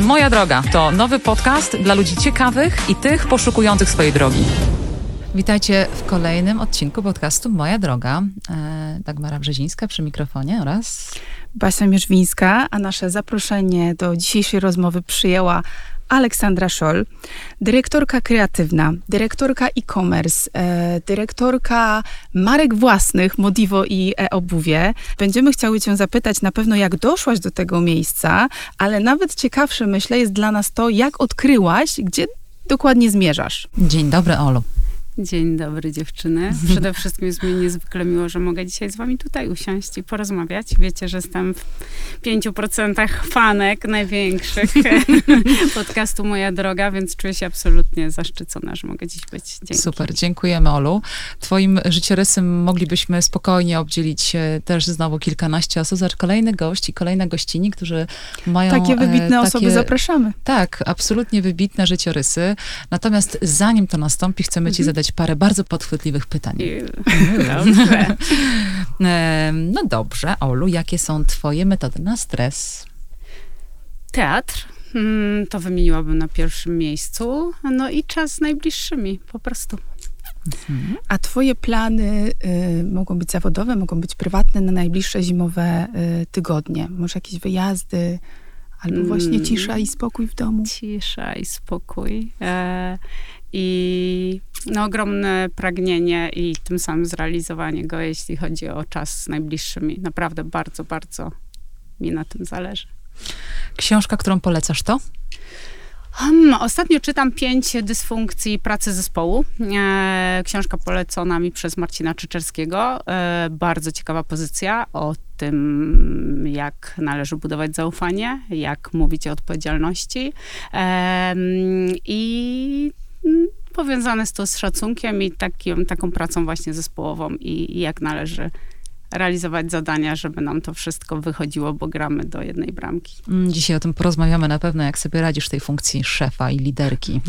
Moja droga to nowy podcast dla ludzi ciekawych i tych poszukujących swojej drogi. Witajcie w kolejnym odcinku podcastu Moja droga. E, Dagmara Brzezińska przy mikrofonie oraz Basia Mierzwińska, a nasze zaproszenie do dzisiejszej rozmowy przyjęła Aleksandra Szol, dyrektorka kreatywna, dyrektorka e-commerce, e, dyrektorka marek własnych Modivo i e-obuwie. Będziemy chciały cię zapytać na pewno, jak doszłaś do tego miejsca, ale nawet ciekawsze, myślę, jest dla nas to, jak odkryłaś, gdzie dokładnie zmierzasz. Dzień dobry, Olu. Dzień dobry dziewczyny. Przede wszystkim jest mi niezwykle miło, że mogę dzisiaj z wami tutaj usiąść i porozmawiać. Wiecie, że jestem w 5% fanek największych podcastu Moja Droga, więc czuję się absolutnie zaszczycona, że mogę dziś być. Dzięki. Super, dziękujemy Olu. Twoim życiorysem moglibyśmy spokojnie obdzielić też znowu kilkanaście osób, zacz kolejny gość i kolejne gościni, którzy mają... Takie wybitne e, takie, osoby zapraszamy. Tak, absolutnie wybitne życiorysy. Natomiast zanim to nastąpi, chcemy ci Mhm. Zadać parę bardzo podchwytliwych pytań. Dobrze. No dobrze, Olu, jakie są twoje metody na stres? Teatr. mm, To wymieniłabym na pierwszym miejscu. No i czas z najbliższymi, po prostu. A twoje plany y, mogą być zawodowe, mogą być prywatne na najbliższe zimowe y, tygodnie? Może jakieś wyjazdy, albo właśnie Mm. cisza i spokój w domu? Cisza i spokój. E, I no, ogromne pragnienie i tym samym zrealizowanie go, jeśli chodzi o czas z najbliższymi. Naprawdę bardzo, bardzo mi na tym zależy. Książka, którą polecasz to? Hmm, ostatnio czytam Pięć dysfunkcji pracy zespołu. E, książka polecona mi przez Marcina Czyczerskiego. E, bardzo ciekawa pozycja o tym, jak należy budować zaufanie, jak mówić o odpowiedzialności. E, I powiązane jest to z szacunkiem i takim, taką pracą właśnie zespołową i, i jak należy realizować zadania, żeby nam to wszystko wychodziło, bo gramy do jednej bramki. Mm, Dzisiaj o tym porozmawiamy na pewno, jak sobie radzisz w tej funkcji szefa i liderki.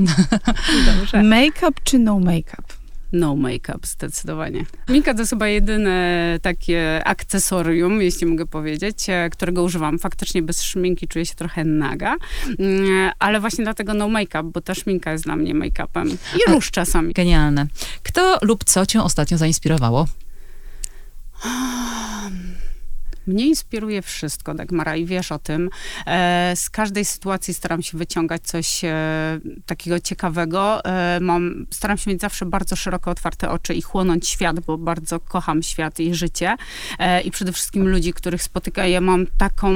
Dobrze. Make-up czy no make-up? No make-up, zdecydowanie. Mika to jest chyba jedyne takie akcesorium, jeśli mogę powiedzieć, e, którego używam. Faktycznie bez szminki czuję się trochę naga, Mm, ale właśnie dlatego no make-up, bo ta szminka jest dla mnie make-upem. I róż czasami. Genialne. Kto lub co cię ostatnio zainspirowało? Mnie inspiruje wszystko, Dagmara, i wiesz o tym. E, z każdej sytuacji staram się wyciągać coś e, takiego ciekawego. E, mam, staram się mieć zawsze bardzo szeroko otwarte oczy i chłonąć świat, bo bardzo kocham świat i życie. I przede wszystkim ludzi, których spotykam. Ja mam taką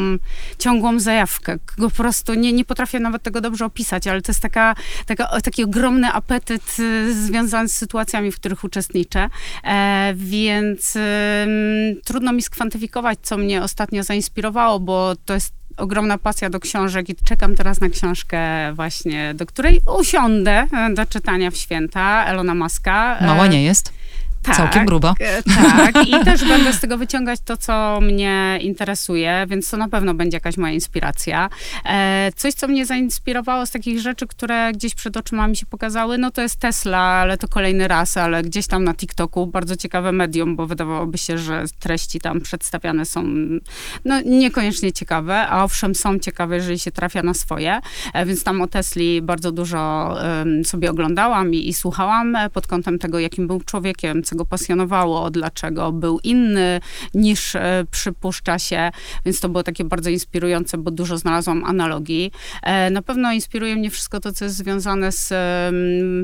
ciągłą zajawkę. Po prostu nie, nie potrafię nawet tego dobrze opisać, ale to jest taka, taka, taki ogromny apetyt związany z sytuacjami, w których uczestniczę. Więc trudno mi skwantyfikować, co mnie ostatnio zainspirowało, bo to jest ogromna pasja do książek i czekam teraz na książkę właśnie, do której usiądę e, do czytania w święta, Elona Muska. E, Mała nie jest. Tak, Całkiem gruba. e, Tak, i też będę z tego wyciągać to, co mnie interesuje, więc to na pewno będzie jakaś moja inspiracja. E, coś, co mnie zainspirowało z takich rzeczy, które gdzieś przed oczyma mi się pokazały, no to jest Tesla, ale to kolejny raz, ale gdzieś tam na TikToku, bardzo ciekawe medium, bo wydawałoby się, że treści tam przedstawiane są no, niekoniecznie ciekawe, a owszem są ciekawe, jeżeli się trafia na swoje, e, więc tam o Tesli bardzo dużo sobie oglądałam i, i słuchałam pod kątem tego, jakim był człowiekiem, co go pasjonowało, dlaczego był inny niż e, przypuszcza się, więc to było takie bardzo inspirujące, bo dużo znalazłam analogii. E, Na pewno inspiruje mnie wszystko to, co jest związane z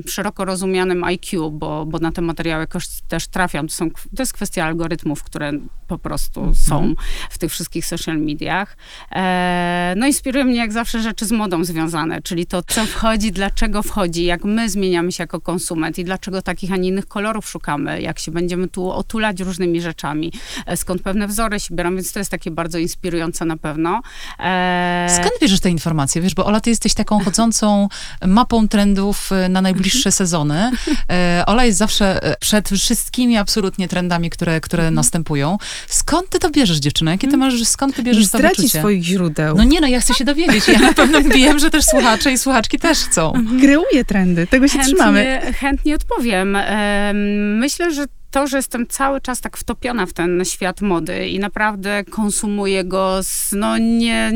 szeroko rozumianym IQ, bo, bo na te materiały jakoś też trafiam. To, są, to jest kwestia algorytmów, które po prostu są w tych wszystkich social mediach. E, No inspiruje mnie jak zawsze rzeczy z modą związane, czyli to, co wchodzi, dlaczego wchodzi, jak my zmieniamy się jako konsument i dlaczego takich, a nie innych kolorów szukamy, jak się będziemy tu otulać różnymi rzeczami, e, skąd pewne wzory się biorą, więc to jest takie bardzo inspirujące na pewno. E, Skąd bierzesz te informacje? Wiesz, bo Ola, ty jesteś taką chodzącą mapą trendów e, na najbliższe sezony. E, Ola jest zawsze e, przed wszystkimi absolutnie trendami, które, które następują. Skąd ty to bierzesz, dziewczyna? Jakie ty masz, skąd ty bierzesz to wyczucie? swoich źródeł. No nie, no ja chcę się dowiedzieć. Ja na pewno wiem, że też słuchacze i słuchaczki też chcą. Kreuje trendy, tego się trzymamy. Chętnie, chętnie odpowiem. Em, Myślę, że to, że jestem cały czas tak wtopiona w ten świat mody i naprawdę konsumuję go z no nie,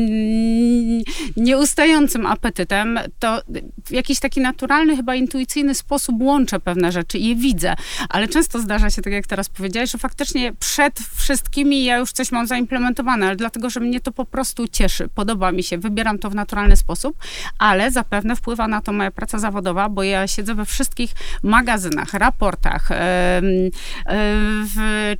nieustającym apetytem, to w jakiś taki naturalny, chyba intuicyjny sposób łączę pewne rzeczy i je widzę. Ale często zdarza się, tak jak teraz powiedziałeś, że faktycznie przed wszystkimi ja już coś mam zaimplementowane, ale dlatego, że mnie to po prostu cieszy, podoba mi się, wybieram to w naturalny sposób, ale zapewne wpływa na to moja praca zawodowa, bo ja siedzę we wszystkich magazynach, raportach,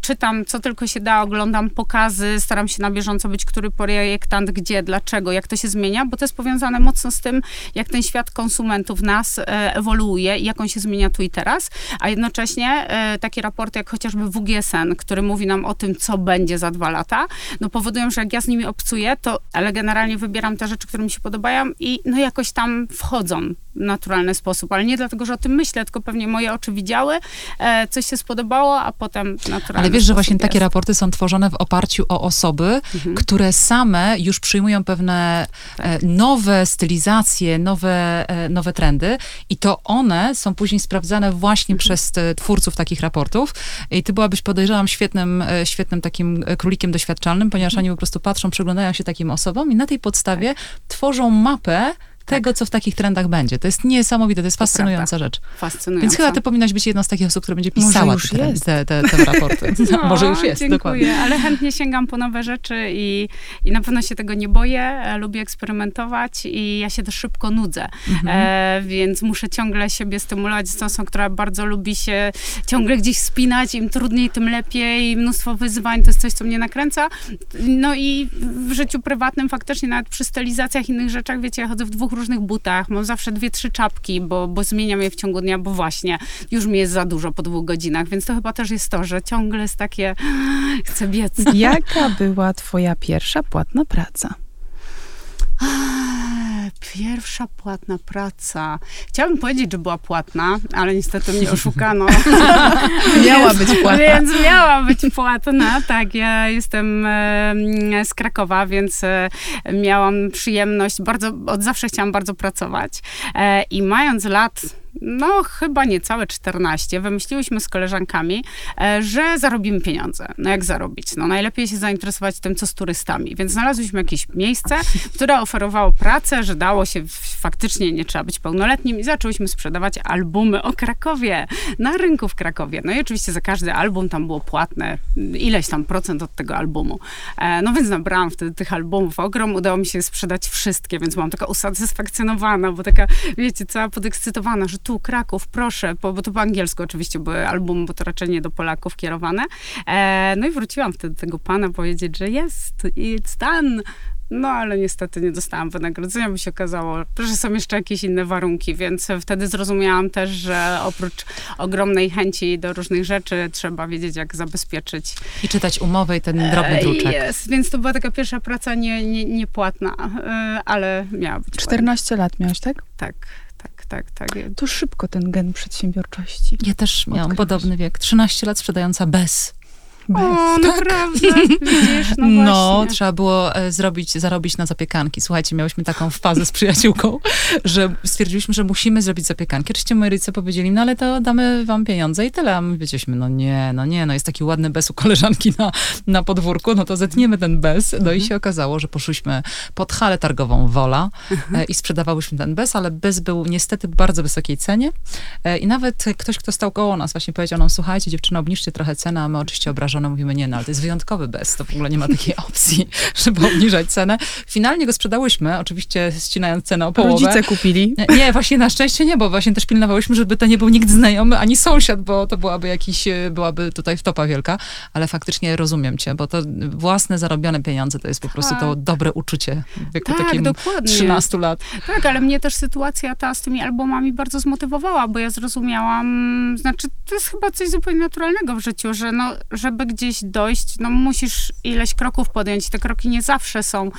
czytam co tylko się da, oglądam pokazy, staram się na bieżąco być, który projektant, gdzie, dlaczego, jak to się zmienia, bo to jest powiązane mocno z tym, jak ten świat konsumentów nas e, ewoluuje i jak on się zmienia tu i teraz, a jednocześnie e, takie raporty jak chociażby WGSN, który mówi nam o tym, co będzie za dwa lata, no powodują, że jak ja z nimi obcuję, to, ale generalnie wybieram te rzeczy, które mi się podobają i no jakoś tam wchodzą w naturalny sposób, ale nie dlatego, że o tym myślę, tylko pewnie moje oczy widziały, e, coś się spodobało, a potem naturalnie. Ale wiesz, że właśnie jest. takie raporty są tworzone w oparciu o osoby, mhm. które same już przyjmują pewne tak. E, nowe stylizacje, nowe, e, nowe trendy i to one są później sprawdzane właśnie mhm. przez twórców takich raportów i ty byłabyś, podejrzewam, świetnym, świetnym takim królikiem doświadczalnym, ponieważ mhm. oni po prostu patrzą, przyglądają się takim osobom i na tej podstawie tak. tworzą mapę tego, co w takich trendach będzie. To jest niesamowite, to jest fascynująca to rzecz. Fascynująca. Więc chyba ty powinnaś być jedną z takich osób, która będzie pisała te, te, te, te, raporty. No, może już jest, dziękuję, dokładnie. ale chętnie sięgam po nowe rzeczy i, i na pewno się tego nie boję. E, lubię eksperymentować i ja się też szybko nudzę. Mhm. E, więc muszę ciągle siebie stymulować. Z osobą, która bardzo lubi się ciągle gdzieś spinać. Im trudniej, tym lepiej. Mnóstwo wyzwań to jest coś, co mnie nakręca. No i w życiu prywatnym faktycznie nawet przy stylizacjach, innych rzeczach, wiecie, ja chodzę w dwóch różnych butach, mam zawsze dwie, trzy czapki, bo, bo zmieniam je w ciągu dnia, bo właśnie już mi jest za dużo po dwóch godzinach, więc to chyba też jest to, że ciągle jest takie, chcę biec. Jaka była twoja pierwsza płatna praca? Pierwsza płatna praca. Chciałabym powiedzieć, że była płatna, ale niestety mnie oszukano. miała być płatna. Więc miała być płatna, tak. Ja jestem z Krakowa, więc e, miałam przyjemność, bardzo, od zawsze chciałam bardzo pracować. E, I mając lat no chyba niecałe 14, wymyśliłyśmy z koleżankami, e, że zarobimy pieniądze. No jak zarobić? No najlepiej się zainteresować tym, co z turystami. Więc znalazłyśmy jakieś miejsce, które oferowało pracę, że dało się faktycznie, nie trzeba być pełnoletnim i zaczęłyśmy sprzedawać albumy o Krakowie na rynku w Krakowie. No i oczywiście za każdy album tam było płatne ileś tam procent od tego albumu. E, no więc nabrałam wtedy tych albumów ogrom, udało mi się sprzedać wszystkie, więc byłam taka usatysfakcjonowana, bo taka, wiecie, cała podekscytowana, że tu Kraków, proszę, bo, bo to po angielsku oczywiście były albumy, bo to raczej nie do Polaków kierowane. E, no i wróciłam wtedy do tego pana powiedzieć, że jest, it's done. No, ale niestety nie dostałam wynagrodzenia, bo się okazało, że są jeszcze jakieś inne warunki, więc wtedy zrozumiałam też, że oprócz ogromnej chęci do różnych rzeczy trzeba wiedzieć, jak zabezpieczyć. I czytać umowę i ten drobny druczek. Jest, więc to była taka pierwsza praca nie, nie, niepłatna, e, ale miała być 14 lat miałaś, tak? Tak tak, tak. To szybko ten gen przedsiębiorczości. Ja też miałam podobny wiek. 13 lat sprzedająca bez. O, tak. naprawdę? Widzisz, no, no trzeba było e, zrobić, zarobić na zapiekanki. Słuchajcie, miałyśmy taką fazę z przyjaciółką, że stwierdziliśmy, że musimy zrobić zapiekanki. Oczywiście moi rodzice powiedzieli, no ale to damy wam pieniądze i tyle. A my powiedzieliśmy, no nie, no nie, no jest taki ładny bez u koleżanki na, na podwórku, no to zetniemy ten bez. No i się okazało, że poszłyśmy pod halę targową Wola e, i sprzedawałyśmy ten bez, ale bez był niestety w bardzo wysokiej cenie. E, I nawet ktoś, kto stał koło nas, właśnie powiedział nam, słuchajcie, dziewczyno, obniżcie trochę cenę, a my oczywiście obrażamy żona mówimy, nie, no ale to jest wyjątkowy bez, to w ogóle nie ma takiej opcji, żeby obniżać cenę. Finalnie go sprzedałyśmy, oczywiście ścinając cenę o połowę. Rodzice kupili? Nie, właśnie na szczęście nie, bo właśnie też pilnowałyśmy, żeby to nie był nikt znajomy, ani sąsiad, bo to byłaby jakiś, byłaby tutaj wtopa wielka, ale faktycznie rozumiem cię, bo to własne zarobione pieniądze to jest po prostu to tak. dobre uczucie w wieku tak, takim dokładnie. 13 lat. Tak, ale mnie też sytuacja ta z tymi albumami bardzo zmotywowała, bo ja zrozumiałam, znaczy to jest chyba coś zupełnie naturalnego w życiu, że no, żeby gdzieś dojść, no musisz ileś kroków podjąć. Te kroki nie zawsze są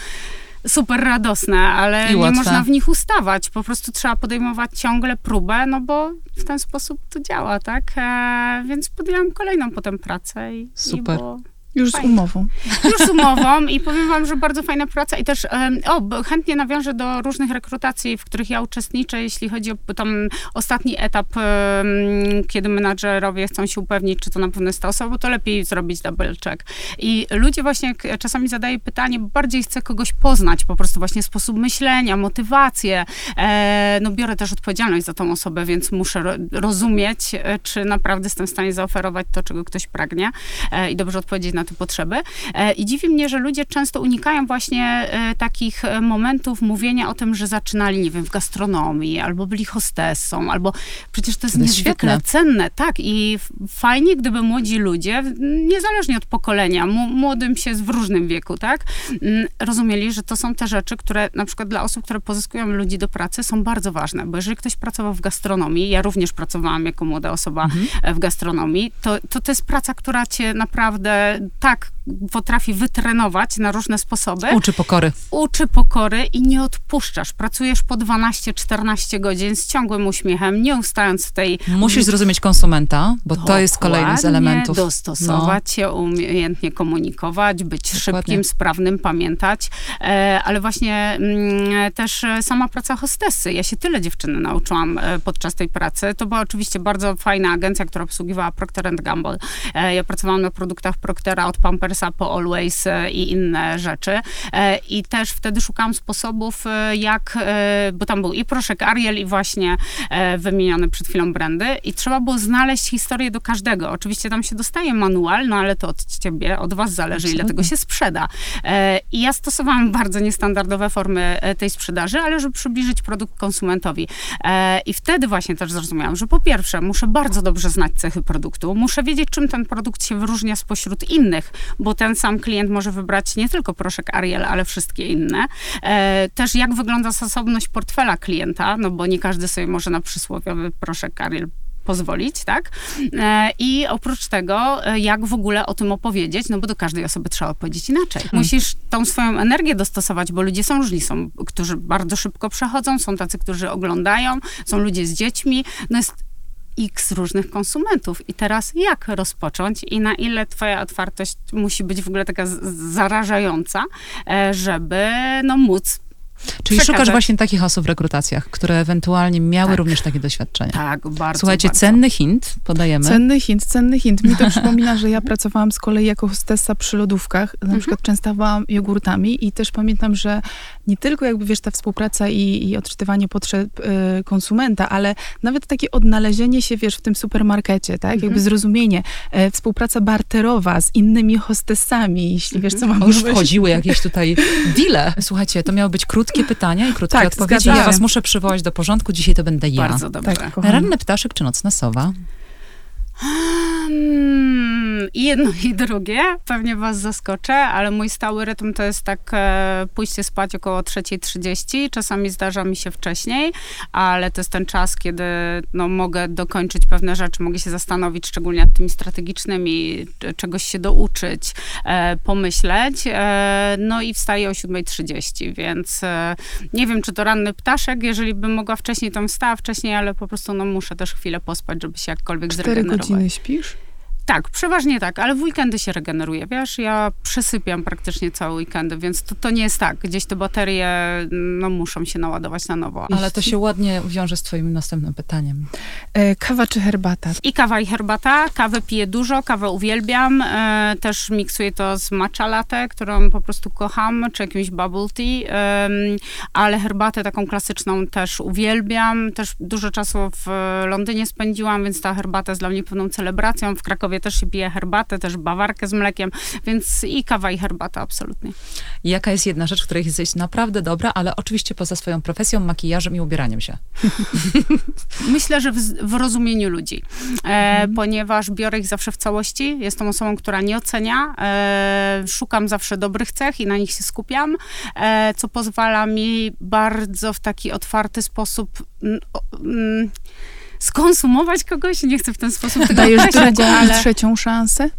super radosne, ale nie można w nich ustawać. Po prostu trzeba podejmować ciągle próbę, no bo w ten sposób to działa, tak? E, więc podjęłam kolejną potem pracę i, super. I było Już Fajnie. z umową. Już z umową i powiem wam, że bardzo fajna praca i też, o, bo chętnie nawiążę do różnych rekrutacji, w których ja uczestniczę, jeśli chodzi o tam ostatni etap, kiedy menadżerowie chcą się upewnić, czy to na pewno jest ta osoba, bo to lepiej zrobić double check. I ludzie właśnie czasami zadają pytanie, bardziej chcę kogoś poznać, po prostu właśnie sposób myślenia, motywację. E, no biorę też odpowiedzialność za tą osobę, więc muszę ro- rozumieć, e, czy naprawdę jestem w stanie zaoferować to, czego ktoś pragnie e, i dobrze odpowiedzieć na te potrzeby. E, I dziwi mnie, że ludzie często unikają właśnie e, takich e, momentów mówienia o tym, że zaczynali, nie wiem, w gastronomii, albo byli hostessą, albo przecież to jest To jest niezwykle świetne. cenne, tak. I fajnie, gdyby młodzi ludzie, niezależnie od pokolenia, młodym się w różnym wieku, tak, rozumieli, że to są te rzeczy, które na przykład dla osób, które pozyskują ludzi do pracy, są bardzo ważne. Bo jeżeli ktoś pracował w gastronomii, ja również pracowałam jako młoda osoba e, w gastronomii, to, to to jest praca, która cię naprawdę tak potrafi wytrenować na różne sposoby Uczy pokory. uczy pokory i nie odpuszczasz. Pracujesz po 12-14 godzin z ciągłym uśmiechem, nie ustając w tej... Musisz zrozumieć konsumenta, bo to jest kolejny z Dokładnie, elementów. No. Dostosować się, umiejętnie komunikować, być Dokładnie. szybkim, sprawnym, pamiętać. E, ale właśnie mm, też e, sama praca hostessy. Ja się tyle dziewczyny nauczyłam e, podczas tej pracy. To była oczywiście bardzo fajna agencja, która obsługiwała Procter Gamble. E, ja pracowałam na produktach Proctera od Pampersa po Always e, i inne rzeczy. E, I też wtedy szukałam sposobów, e, jak, bo tam był i proszek Ariel i właśnie wymieniony przed chwilą brandy i trzeba było znaleźć historię do każdego. Oczywiście tam się dostaje manual, no ale to od ciebie, od was zależy, ile Absolutnie. tego się sprzeda. I ja stosowałam bardzo niestandardowe formy tej sprzedaży, ale żeby przybliżyć produkt konsumentowi. I wtedy właśnie też zrozumiałam, że po pierwsze muszę bardzo dobrze znać cechy produktu, muszę wiedzieć, czym ten produkt się wyróżnia spośród innych, bo ten sam klient może wybrać nie tylko proszek Ariel, ale wszystkie inne. E, Też jak wygląda zasobność portfela klienta, no bo nie każdy sobie może na przysłowiowy proszek Ariel pozwolić, tak? E, I oprócz tego, e, jak w ogóle o tym opowiedzieć, no bo do każdej osoby trzeba opowiedzieć inaczej. Musisz tą swoją energię dostosować, bo ludzie są różni. Są, którzy bardzo szybko przechodzą, są tacy, którzy oglądają, są ludzie z dziećmi. No jest x różnych konsumentów. I teraz jak rozpocząć i na ile twoja otwartość musi być w ogóle taka zarażająca, e, żeby no móc Czyli przekazać. szukasz właśnie takich osób w rekrutacjach, które ewentualnie miały Tak. również takie doświadczenia. tak bardzo, Słuchajcie, bardzo. cenny hint podajemy. Cenny hint, cenny hint. Mi to przypomina, że ja pracowałam z kolei jako hostessa przy lodówkach. Na przykład częstowałam jogurtami i też pamiętam, że nie tylko jakby, wiesz, ta współpraca i, i odczytywanie potrzeb y, konsumenta, ale nawet takie odnalezienie się, wiesz, w tym supermarkecie, tak? Jakby zrozumienie. E, współpraca barterowa z innymi hostessami, jeśli wiesz, co mam już wchodziły jakieś tutaj deale. Słuchajcie, to miały być krótkie pytania i krótkie Tak, odpowiedzi. zgadza Ja was muszę przywołać do porządku. Dzisiaj to będę ja. Bardzo dobrze. Tak. Ranny ptaszek czy nocna sowa? Hmm, I jedno i drugie, pewnie was zaskoczę, ale mój stały rytm to jest tak e, pójście spać około 3.30, czasami zdarza mi się wcześniej, ale to jest ten czas, kiedy no, mogę dokończyć pewne rzeczy, mogę się zastanowić, szczególnie nad tymi strategicznymi, c- czegoś się douczyć, e, pomyśleć, e, no i wstaję o 7.30, więc e, nie wiem, czy to ranny ptaszek, jeżeli bym mogła wcześniej, to bym wstała wcześniej, ale po prostu no, muszę też chwilę pospać, żeby się jakkolwiek Cztery zregenerować. godziny śpisz? Tak, przeważnie tak, ale w weekendy się regeneruje, wiesz, ja przesypiam praktycznie całe weekendy, więc to, to nie jest tak, gdzieś te baterie, no, muszą się naładować na nowo. Ale to się ładnie wiąże z twoim następnym pytaniem. E, kawa czy herbata? I kawa i herbata, kawę piję dużo, kawę uwielbiam, e, też miksuję to z matcha latte, którą po prostu kocham, czy jakimś bubble tea, ale herbatę taką klasyczną też uwielbiam, też dużo czasu w Londynie spędziłam, więc ta herbata jest dla mnie pewną celebracją, w Krakowie też się pije herbatę, też bawarkę z mlekiem, więc i kawa i herbata absolutnie. Jaka jest jedna rzecz, w której jesteś naprawdę dobra, ale oczywiście poza swoją profesją, makijażem i ubieraniem się? Myślę, że w, w rozumieniu ludzi, e, ponieważ biorę ich zawsze w całości. Jestem osobą, która nie ocenia. E, szukam zawsze dobrych cech i na nich się skupiam, e, co pozwala mi bardzo w taki otwarty sposób mm, mm, skonsumować kogoś. Nie chcę w ten sposób tego Dajesz określać, drugą i ale... trzecią szansę?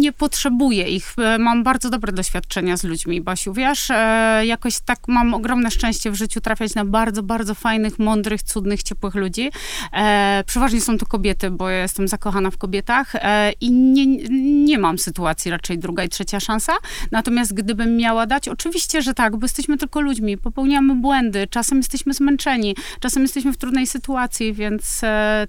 nie potrzebuję ich. E, mam bardzo dobre doświadczenia z ludźmi, Basiu, wiesz? E, jakoś tak mam ogromne szczęście w życiu trafiać na bardzo, bardzo fajnych, mądrych, cudnych, ciepłych ludzi. E, przeważnie są to kobiety, bo ja jestem zakochana w kobietach i nie, nie mam sytuacji raczej druga i trzecia szansa. Natomiast gdybym miała dać, oczywiście, że tak, bo jesteśmy tylko ludźmi, popełniamy błędy, czasem jesteśmy zmęczeni, czasem jesteśmy w trudnej sytuacji, więc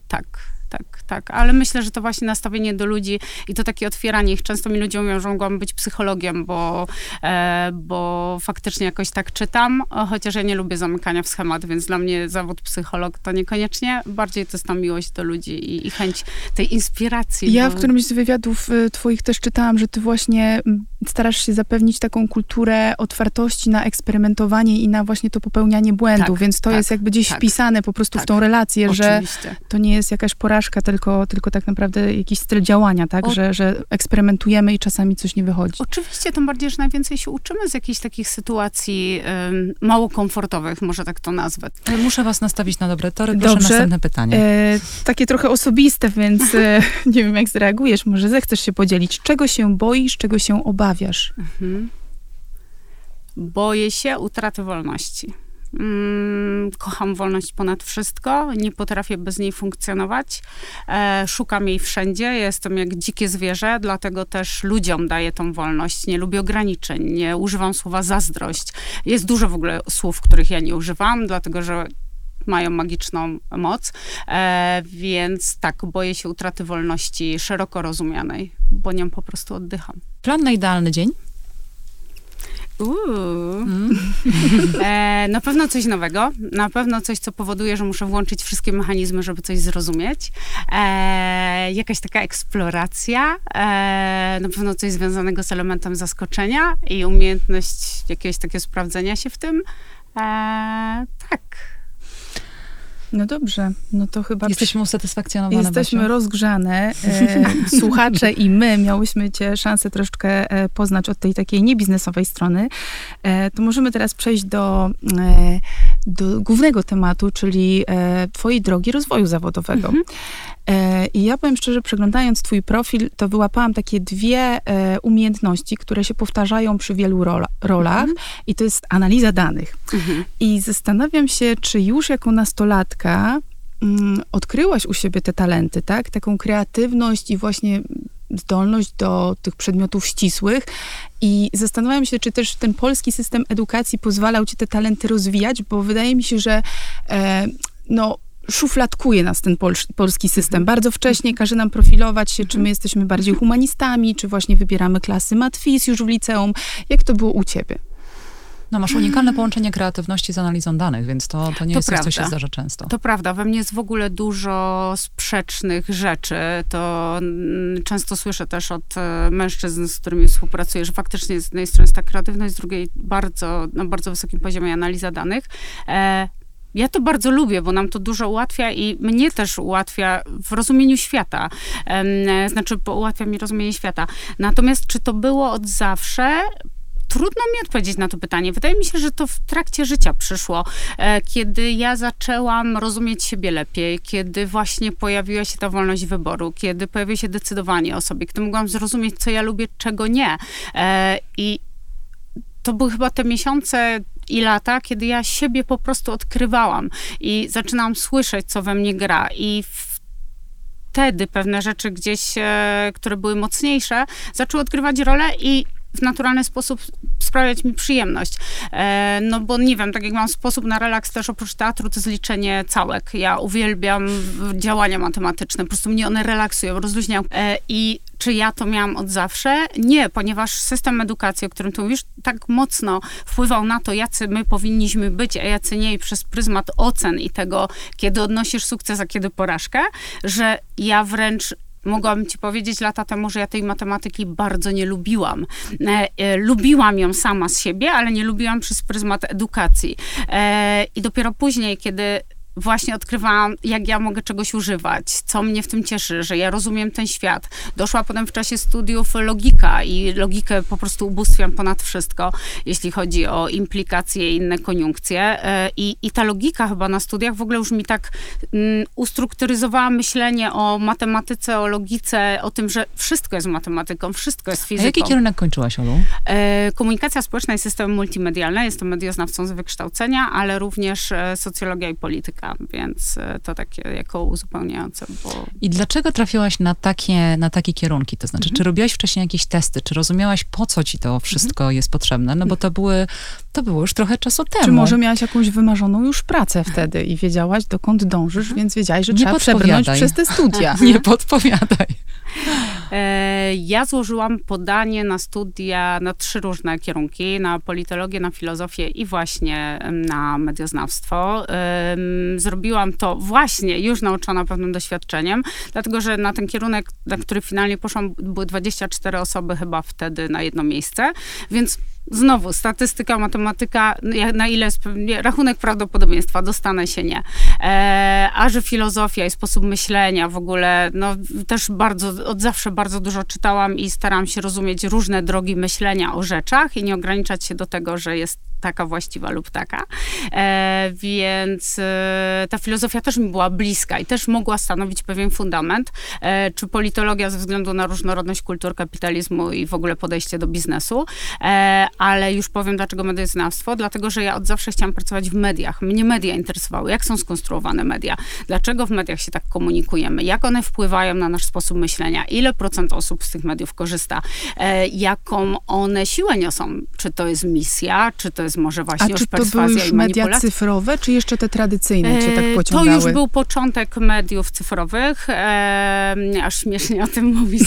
tak tak, tak. Ale myślę, że to właśnie nastawienie do ludzi i to takie otwieranie ich. Często mi ludzie mówią, że mogłam być psychologiem, bo, e, bo faktycznie jakoś tak czytam, chociaż ja nie lubię zamykania w schemat, więc dla mnie zawód psycholog to niekoniecznie. Bardziej to jest ta miłość do ludzi i, i chęć tej inspiracji. Ja bo... w którymś z wywiadów y, twoich też czytałam, że ty właśnie starasz się zapewnić taką kulturę otwartości na eksperymentowanie i na właśnie to popełnianie błędu, tak, więc to tak, jest jakby gdzieś tak, wpisane po prostu w tą relację, Oczywiście. że to nie jest jakaś porażka, tylko, tylko tak naprawdę jakiś styl działania, tak, o... że, że eksperymentujemy i czasami coś nie wychodzi. Oczywiście, tym bardziej, że najwięcej się uczymy z jakichś takich sytuacji um, mało komfortowych, może tak to nazwać. Muszę was nastawić na dobre tory, proszę Dobrze. następne pytanie. E, takie trochę osobiste, więc e, nie wiem, jak zareagujesz, może zechcesz się podzielić. Czego się boisz, czego się obawiasz? obawiasz? Mhm. Boję się utraty wolności. Mm, kocham wolność ponad wszystko, nie potrafię bez niej funkcjonować. E, szukam jej wszędzie, jestem jak dzikie zwierzę, dlatego też ludziom daję tą wolność. Nie lubię ograniczeń, nie używam słowa zazdrość. Jest dużo w ogóle słów, których ja nie używam, dlatego że mają magiczną moc, e, więc tak, boję się utraty wolności szeroko rozumianej, bo nią po prostu oddycham. Plan na idealny dzień? Uuu. E, na pewno coś nowego, na pewno coś, co powoduje, że muszę włączyć wszystkie mechanizmy, żeby coś zrozumieć. E, jakaś taka eksploracja, e, na pewno coś związanego z elementem zaskoczenia i umiejętność jakiegoś takiego sprawdzenia się w tym. E, tak. No dobrze, no to chyba... Jesteśmy usatysfakcjonowane, Jesteśmy Basiu. rozgrzane. E, słuchacze i my miałyśmy cię szansę troszeczkę e, poznać od tej takiej niebiznesowej strony. E, to możemy teraz przejść do, e, do głównego tematu, czyli e, twojej drogi rozwoju zawodowego. Mhm. E, I ja powiem szczerze, przeglądając twój profil, to wyłapałam takie dwie e, umiejętności, które się powtarzają przy wielu rola, rolach mhm. i to jest analiza danych. Mhm. I zastanawiam się, czy już jako nastolatka mm, odkryłaś u siebie te talenty, tak? Taką kreatywność i właśnie zdolność do tych przedmiotów ścisłych i zastanawiam się, czy też ten polski system edukacji pozwalał ci te talenty rozwijać, bo wydaje mi się, że e, no, szufladkuje nas ten pol, polski system. Mhm. Bardzo wcześnie każe nam profilować się, czy my mhm. jesteśmy bardziej humanistami, czy właśnie wybieramy klasy matwiz już w liceum. Jak to było u ciebie? No, masz unikalne połączenie kreatywności z analizą danych, więc to, to nie to jest prawda. coś, co się zdarza często. To prawda, we mnie jest w ogóle dużo sprzecznych rzeczy. To mm, często słyszę też od e, mężczyzn, z którymi współpracuję, że faktycznie z jednej strony jest ta kreatywność, z drugiej bardzo, na bardzo wysokim poziomie analiza danych. E, ja to bardzo lubię, bo nam to dużo ułatwia i mnie też ułatwia w rozumieniu świata. Znaczy, ułatwia mi rozumienie świata. Natomiast czy to było od zawsze? Trudno mi odpowiedzieć na to pytanie. Wydaje mi się, że to w trakcie życia przyszło, e, kiedy ja zaczęłam rozumieć siebie lepiej, kiedy właśnie pojawiła się ta wolność wyboru, kiedy pojawiło się decydowanie o sobie, kiedy mogłam zrozumieć, co ja lubię, czego nie. E, I to były chyba te miesiące i lata, kiedy ja siebie po prostu odkrywałam i zaczynałam słyszeć, co we mnie gra. I wtedy pewne rzeczy gdzieś, e, które były mocniejsze, zaczęły odgrywać rolę i w naturalny sposób sprawiać mi przyjemność. E, no bo nie wiem, tak jak mam sposób na relaks też oprócz teatru, to jest liczenie całek. Ja uwielbiam działania matematyczne, po prostu mnie one relaksują, rozluźniają. E, I czy ja to miałam od zawsze? Nie, ponieważ system edukacji, o którym tu mówisz, tak mocno wpływał na to, jacy my powinniśmy być, a jacy nie, przez pryzmat ocen i tego, kiedy odnosisz sukces, a kiedy porażkę, że ja wręcz mogłabym ci powiedzieć lata temu, że ja tej matematyki bardzo nie lubiłam. E, e, lubiłam ją sama z siebie, ale nie lubiłam przez pryzmat edukacji. E, I dopiero później, kiedy właśnie odkrywałam, jak ja mogę czegoś używać, co mnie w tym cieszy, że ja rozumiem ten świat. Doszła potem w czasie studiów logika i logikę po prostu ubóstwiam ponad wszystko, jeśli chodzi o implikacje i inne koniunkcje. E, I, i ta logika chyba na studiach w ogóle już mi tak mm, ustrukturyzowała myślenie o matematyce, o logice, o tym, że wszystko jest matematyką, wszystko jest fizyką. A jaki kierunek kończyłaś, Olu? E, komunikacja społeczna i systemy multimedialne. Jestem medioznawcą z wykształcenia, ale również e, socjologia i polityka, więc e, to takie jako uzupełniające. I dlaczego trafiłaś na takie, na takie kierunki? To znaczy, mhm. czy robiłaś wcześniej jakieś testy? Czy rozumiałaś, po co ci to wszystko mhm. jest potrzebne? No bo to były, to było już trochę czasu temu. Czy może miałaś jakąś wymarzoną już pracę wtedy i wiedziałaś, dokąd dążysz, więc wiedziałaś, że Nie trzeba przebrnąć przez te studia. Nie podpowiadaj. E, ja złożyłam podanie na studia, na trzy różne kierunki, na politologię, na filozofię i właśnie na medioznawstwo. Zrobiłam to właśnie już nauczona pewnym doświadczeniem, dlatego że na ten kierunek, na który finalnie poszłam, były 24 osoby chyba wtedy na jedno miejsce, więc Znowu, statystyka, matematyka, na ile rachunek prawdopodobieństwa, dostanę się nie. E, a że filozofia i sposób myślenia w ogóle, no też bardzo, od zawsze bardzo dużo czytałam i staram się rozumieć różne drogi myślenia o rzeczach i nie ograniczać się do tego, że jest taka właściwa lub taka. E, więc e, ta filozofia też mi była bliska i też mogła stanowić pewien fundament. E, czy politologia ze względu na różnorodność kultur kapitalizmu i w ogóle podejście do biznesu. E, ale już powiem, dlaczego medioznawstwo. Dlatego, że ja od zawsze chciałam pracować w mediach. Mnie media interesowały. Jak są skonstruowane media? Dlaczego w mediach się tak komunikujemy? Jak one wpływają na nasz sposób myślenia? Ile procent osób z tych mediów korzysta? E, jaką one siłę niosą? Czy to jest misja? Czy to jest może właśnie A już czy to były już media cyfrowe, czy jeszcze te tradycyjne cię tak e, pociągały? To już był początek mediów cyfrowych. E, aż śmiesznie o tym mówić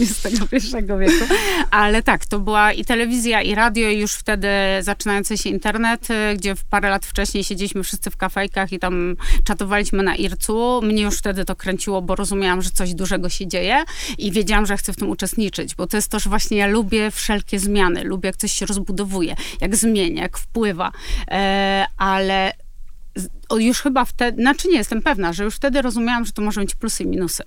XXI wieku. Ale tak, to była i telewizja, i radio, i już wtedy zaczynający się internet, e, gdzie parę lat wcześniej siedzieliśmy wszyscy w kafejkach i tam czatowaliśmy na IRC-u. Mnie już wtedy to kręciło, bo rozumiałam, że coś dużego się dzieje i wiedziałam, że chcę w tym uczestniczyć, bo to jest to, że właśnie ja lubię wszelkie zmiany, lubię jak coś się rozbudowuje jak zmienia, jak wpływa, e, ale już chyba wtedy, znaczy nie jestem pewna, że już wtedy rozumiałam, że to może mieć plusy i minusy.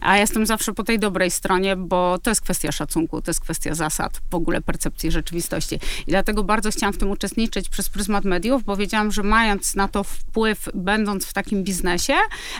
A jestem zawsze po tej dobrej stronie, bo to jest kwestia szacunku, to jest kwestia zasad, w ogóle percepcji rzeczywistości. I dlatego bardzo chciałam w tym uczestniczyć przez pryzmat mediów, bo wiedziałam, że mając na to wpływ, będąc w takim biznesie,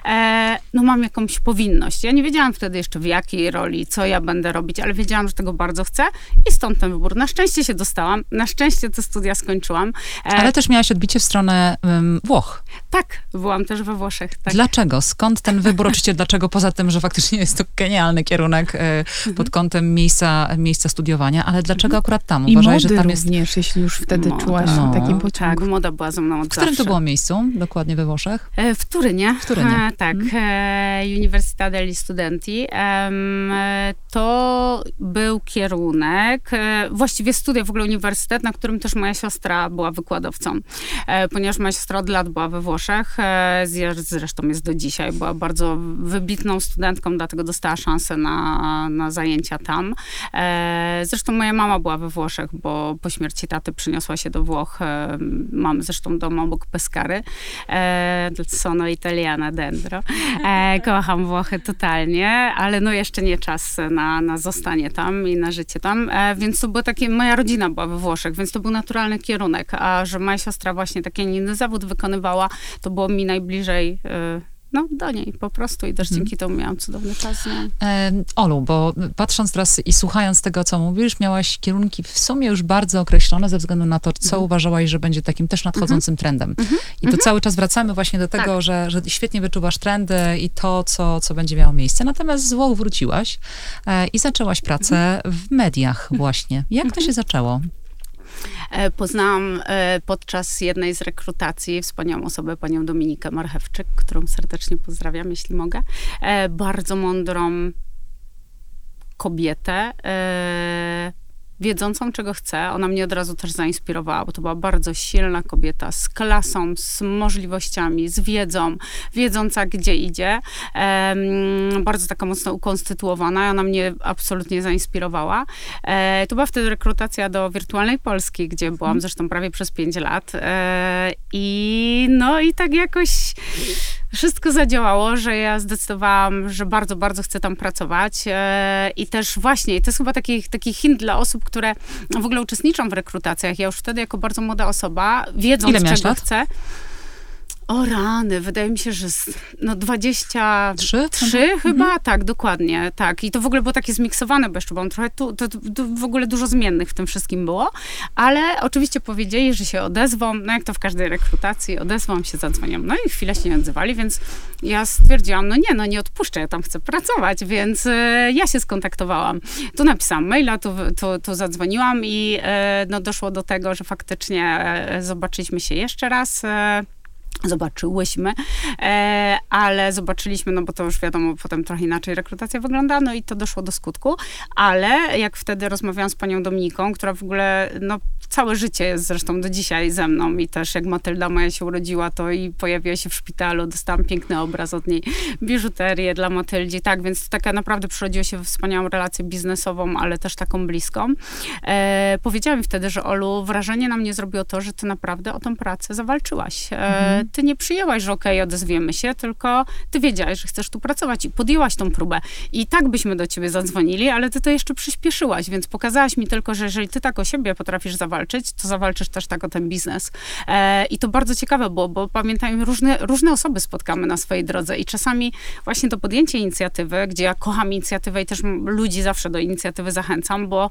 e, no mam jakąś powinność. Ja nie wiedziałam wtedy jeszcze w jakiej roli, co ja będę robić, ale wiedziałam, że tego bardzo chcę i stąd ten wybór. Na szczęście się dostałam, na szczęście te studia skończyłam. E, ale też miałaś odbicie w stronę um, Włoch. Tak, byłam też we Włoszech. Tak. Dlaczego? Skąd ten wybór? Oczywiście dlaczego? Poza tym, że faktycznie jest to genialny kierunek mhm. pod kątem miejsca, miejsca studiowania, ale dlaczego mhm. akurat tam? Uważaj, że tam jest... również, jeśli już wtedy moda. czułaś no. takim pociągu. Tak, moda była ze mną od W którym zawsze. to było miejscu, dokładnie we Włoszech? E, w Turynie. W Turynie. E, tak, mhm. e, Università degli Studenti. E, to był kierunek, e, właściwie studia, w ogóle uniwersytet, na którym też moja siostra była wykładowcą, ponieważ moja siostra od lat była we Włoszech, zresztą jest do dzisiaj, była bardzo wybitną studentką, dlatego dostała szansę na, na zajęcia tam. E, zresztą moja mama była we Włoszech, bo po śmierci taty przyniosła się do Włoch. E, mam zresztą dom obok Pescary. E, sono italiana dentro. Kocham Włochy totalnie, ale no jeszcze nie czas na, na zostanie tam i na życie tam. Więc to było takie, moja rodzina była we Włoszech, więc to był naturalny kierunek. A że moja siostra właśnie taki inny zawód wykonywała, to było mi najbliżej y, no, do niej po prostu i też hmm. dzięki temu miałam cudowny czas. E, Olu, bo patrząc teraz i słuchając tego, co mówisz, miałaś kierunki w sumie już bardzo określone ze względu na to, co hmm. uważałaś, że będzie takim też nadchodzącym hmm. trendem. Mhm. I tu cały czas wracamy właśnie do tego, tak. że, że świetnie wyczuwasz trendy i to, co, co będzie miało miejsce. Natomiast z Włoch wróciłaś e, i zaczęłaś pracę mhm. w mediach właśnie. Jak to mhm. się zaczęło? E, poznałam e, podczas jednej z rekrutacji wspaniałą osobę, panią Dominikę Marchewczyk, którą serdecznie pozdrawiam, jeśli mogę. E, bardzo mądrą kobietę, wiedzącą, czego chce. Ona mnie od razu też zainspirowała, bo to była bardzo silna kobieta z klasą, z możliwościami, z wiedzą, wiedząca, gdzie idzie. Um, bardzo taka mocno ukonstytuowana. Ona mnie absolutnie zainspirowała. E, to była wtedy rekrutacja do Wirtualnej Polski, gdzie byłam mhm. zresztą prawie przez pięć lat. E, I no i tak jakoś wszystko zadziałało, że ja zdecydowałam, że bardzo, bardzo chcę tam pracować. E, I też właśnie, to jest chyba taki, taki hint dla osób, które w ogóle uczestniczą w rekrutacjach. Ja już wtedy jako bardzo młoda osoba, wiedząc, czego lat? chcę, o rany, wydaje mi się, że no 23 mhm. chyba, mhm. tak, dokładnie, tak. I to w ogóle było takie zmiksowane, bo jeszcze byłam trochę tu, to, to, w ogóle dużo zmiennych w tym wszystkim było, ale oczywiście powiedzieli, że się odezwą, no jak to w każdej rekrutacji, odezwą się, zadzwonią. No i chwilę się nie odzywali, więc ja stwierdziłam, no nie, no nie odpuszczę, ja tam chcę pracować, więc y, ja się skontaktowałam. Tu napisałam maila, tu, tu, tu zadzwoniłam i y, no doszło do tego, że faktycznie y, zobaczyliśmy się jeszcze raz zobaczyłyśmy, e, ale zobaczyliśmy, no bo to już wiadomo, potem trochę inaczej rekrutacja wygląda, no i to doszło do skutku, ale jak wtedy rozmawiałam z panią Dominiką, która w ogóle, no całe życie jest zresztą do dzisiaj ze mną i też jak Matylda moja się urodziła, to i pojawiła się w szpitalu, dostałam piękny obraz od niej, biżuterię dla Matyldzi, tak, więc to taka naprawdę przyrodziło się wspaniałą relację biznesową, ale też taką bliską. E, powiedziała mi wtedy, że Olu, wrażenie na mnie zrobiło to, że ty naprawdę o tą pracę zawalczyłaś. E, mhm. Ty nie przyjęłaś, że okej, okay, odezwiemy się, tylko ty wiedziałaś, że chcesz tu pracować i podjęłaś tą próbę. I tak byśmy do ciebie zadzwonili, ale ty to jeszcze przyspieszyłaś, więc pokazałaś mi tylko, że jeżeli ty tak o siebie potrafisz zawalczyć, zawalczyć, to zawalczysz też tak o ten biznes. E, I to bardzo ciekawe było, bo pamiętajmy, różne, różne osoby spotkamy na swojej drodze i czasami właśnie to podjęcie inicjatywy, gdzie ja kocham inicjatywę i też ludzi zawsze do inicjatywy zachęcam, bo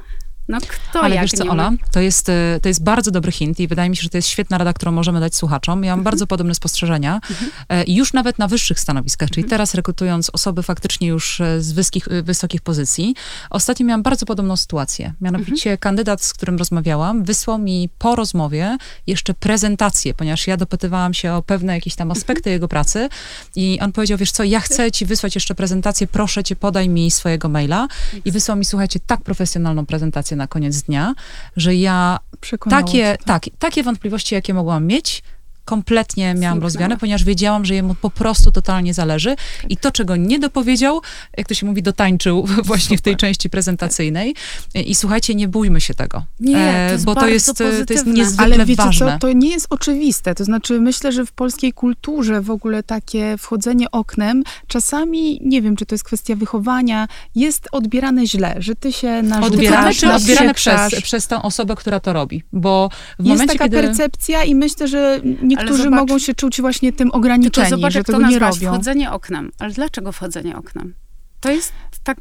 no kto Ale jak wiesz co, Ola, to jest, e, to jest bardzo dobry hint i wydaje mi się, że to jest świetna rada, którą możemy dać słuchaczom. Ja mam mhm. bardzo podobne spostrzeżenia mhm. I już nawet na wyższych stanowiskach, czyli mhm. teraz rekrutując osoby faktycznie już e, z wysokich, wysokich pozycji. Ostatnio miałam bardzo podobną sytuację. Mianowicie kandydat, z którym rozmawiałam, wysłał mi po rozmowie jeszcze prezentację, ponieważ ja dopytywałam się o pewne jakieś tam aspekty jego pracy i on powiedział, wiesz co, ja chcę ci wysłać jeszcze prezentację, proszę cię, podaj mi swojego maila i wysłał mi, słuchajcie, tak profesjonalną prezentację na koniec dnia, że ja takie, tak, takie wątpliwości, jakie mogłam mieć, kompletnie miałam rozwiane, ponieważ wiedziałam, że jemu po prostu totalnie zależy i to, czego nie dopowiedział, jak to się mówi, dotańczył właśnie Super. w tej części prezentacyjnej. I słuchajcie, nie bójmy się tego. Nie, to e, jest bo to jest, to jest niezwykle Ale wiecie ważne. co, to nie jest oczywiste. To znaczy, myślę, że w polskiej kulturze w ogóle takie wchodzenie oknem, czasami, nie wiem, czy to jest kwestia wychowania, jest odbierane źle, że ty się narzucasz, Odbierane, czy odbierane przez, przez tę osobę, która to robi. Bo w jest momencie, taka kiedy... percepcja i myślę, że nie niektórzy zobacz, mogą się czuć właśnie tym ograniczeni, zobacz, że tego nie robią. wchodzenie oknem. Ale dlaczego wchodzenie oknem? To jest tak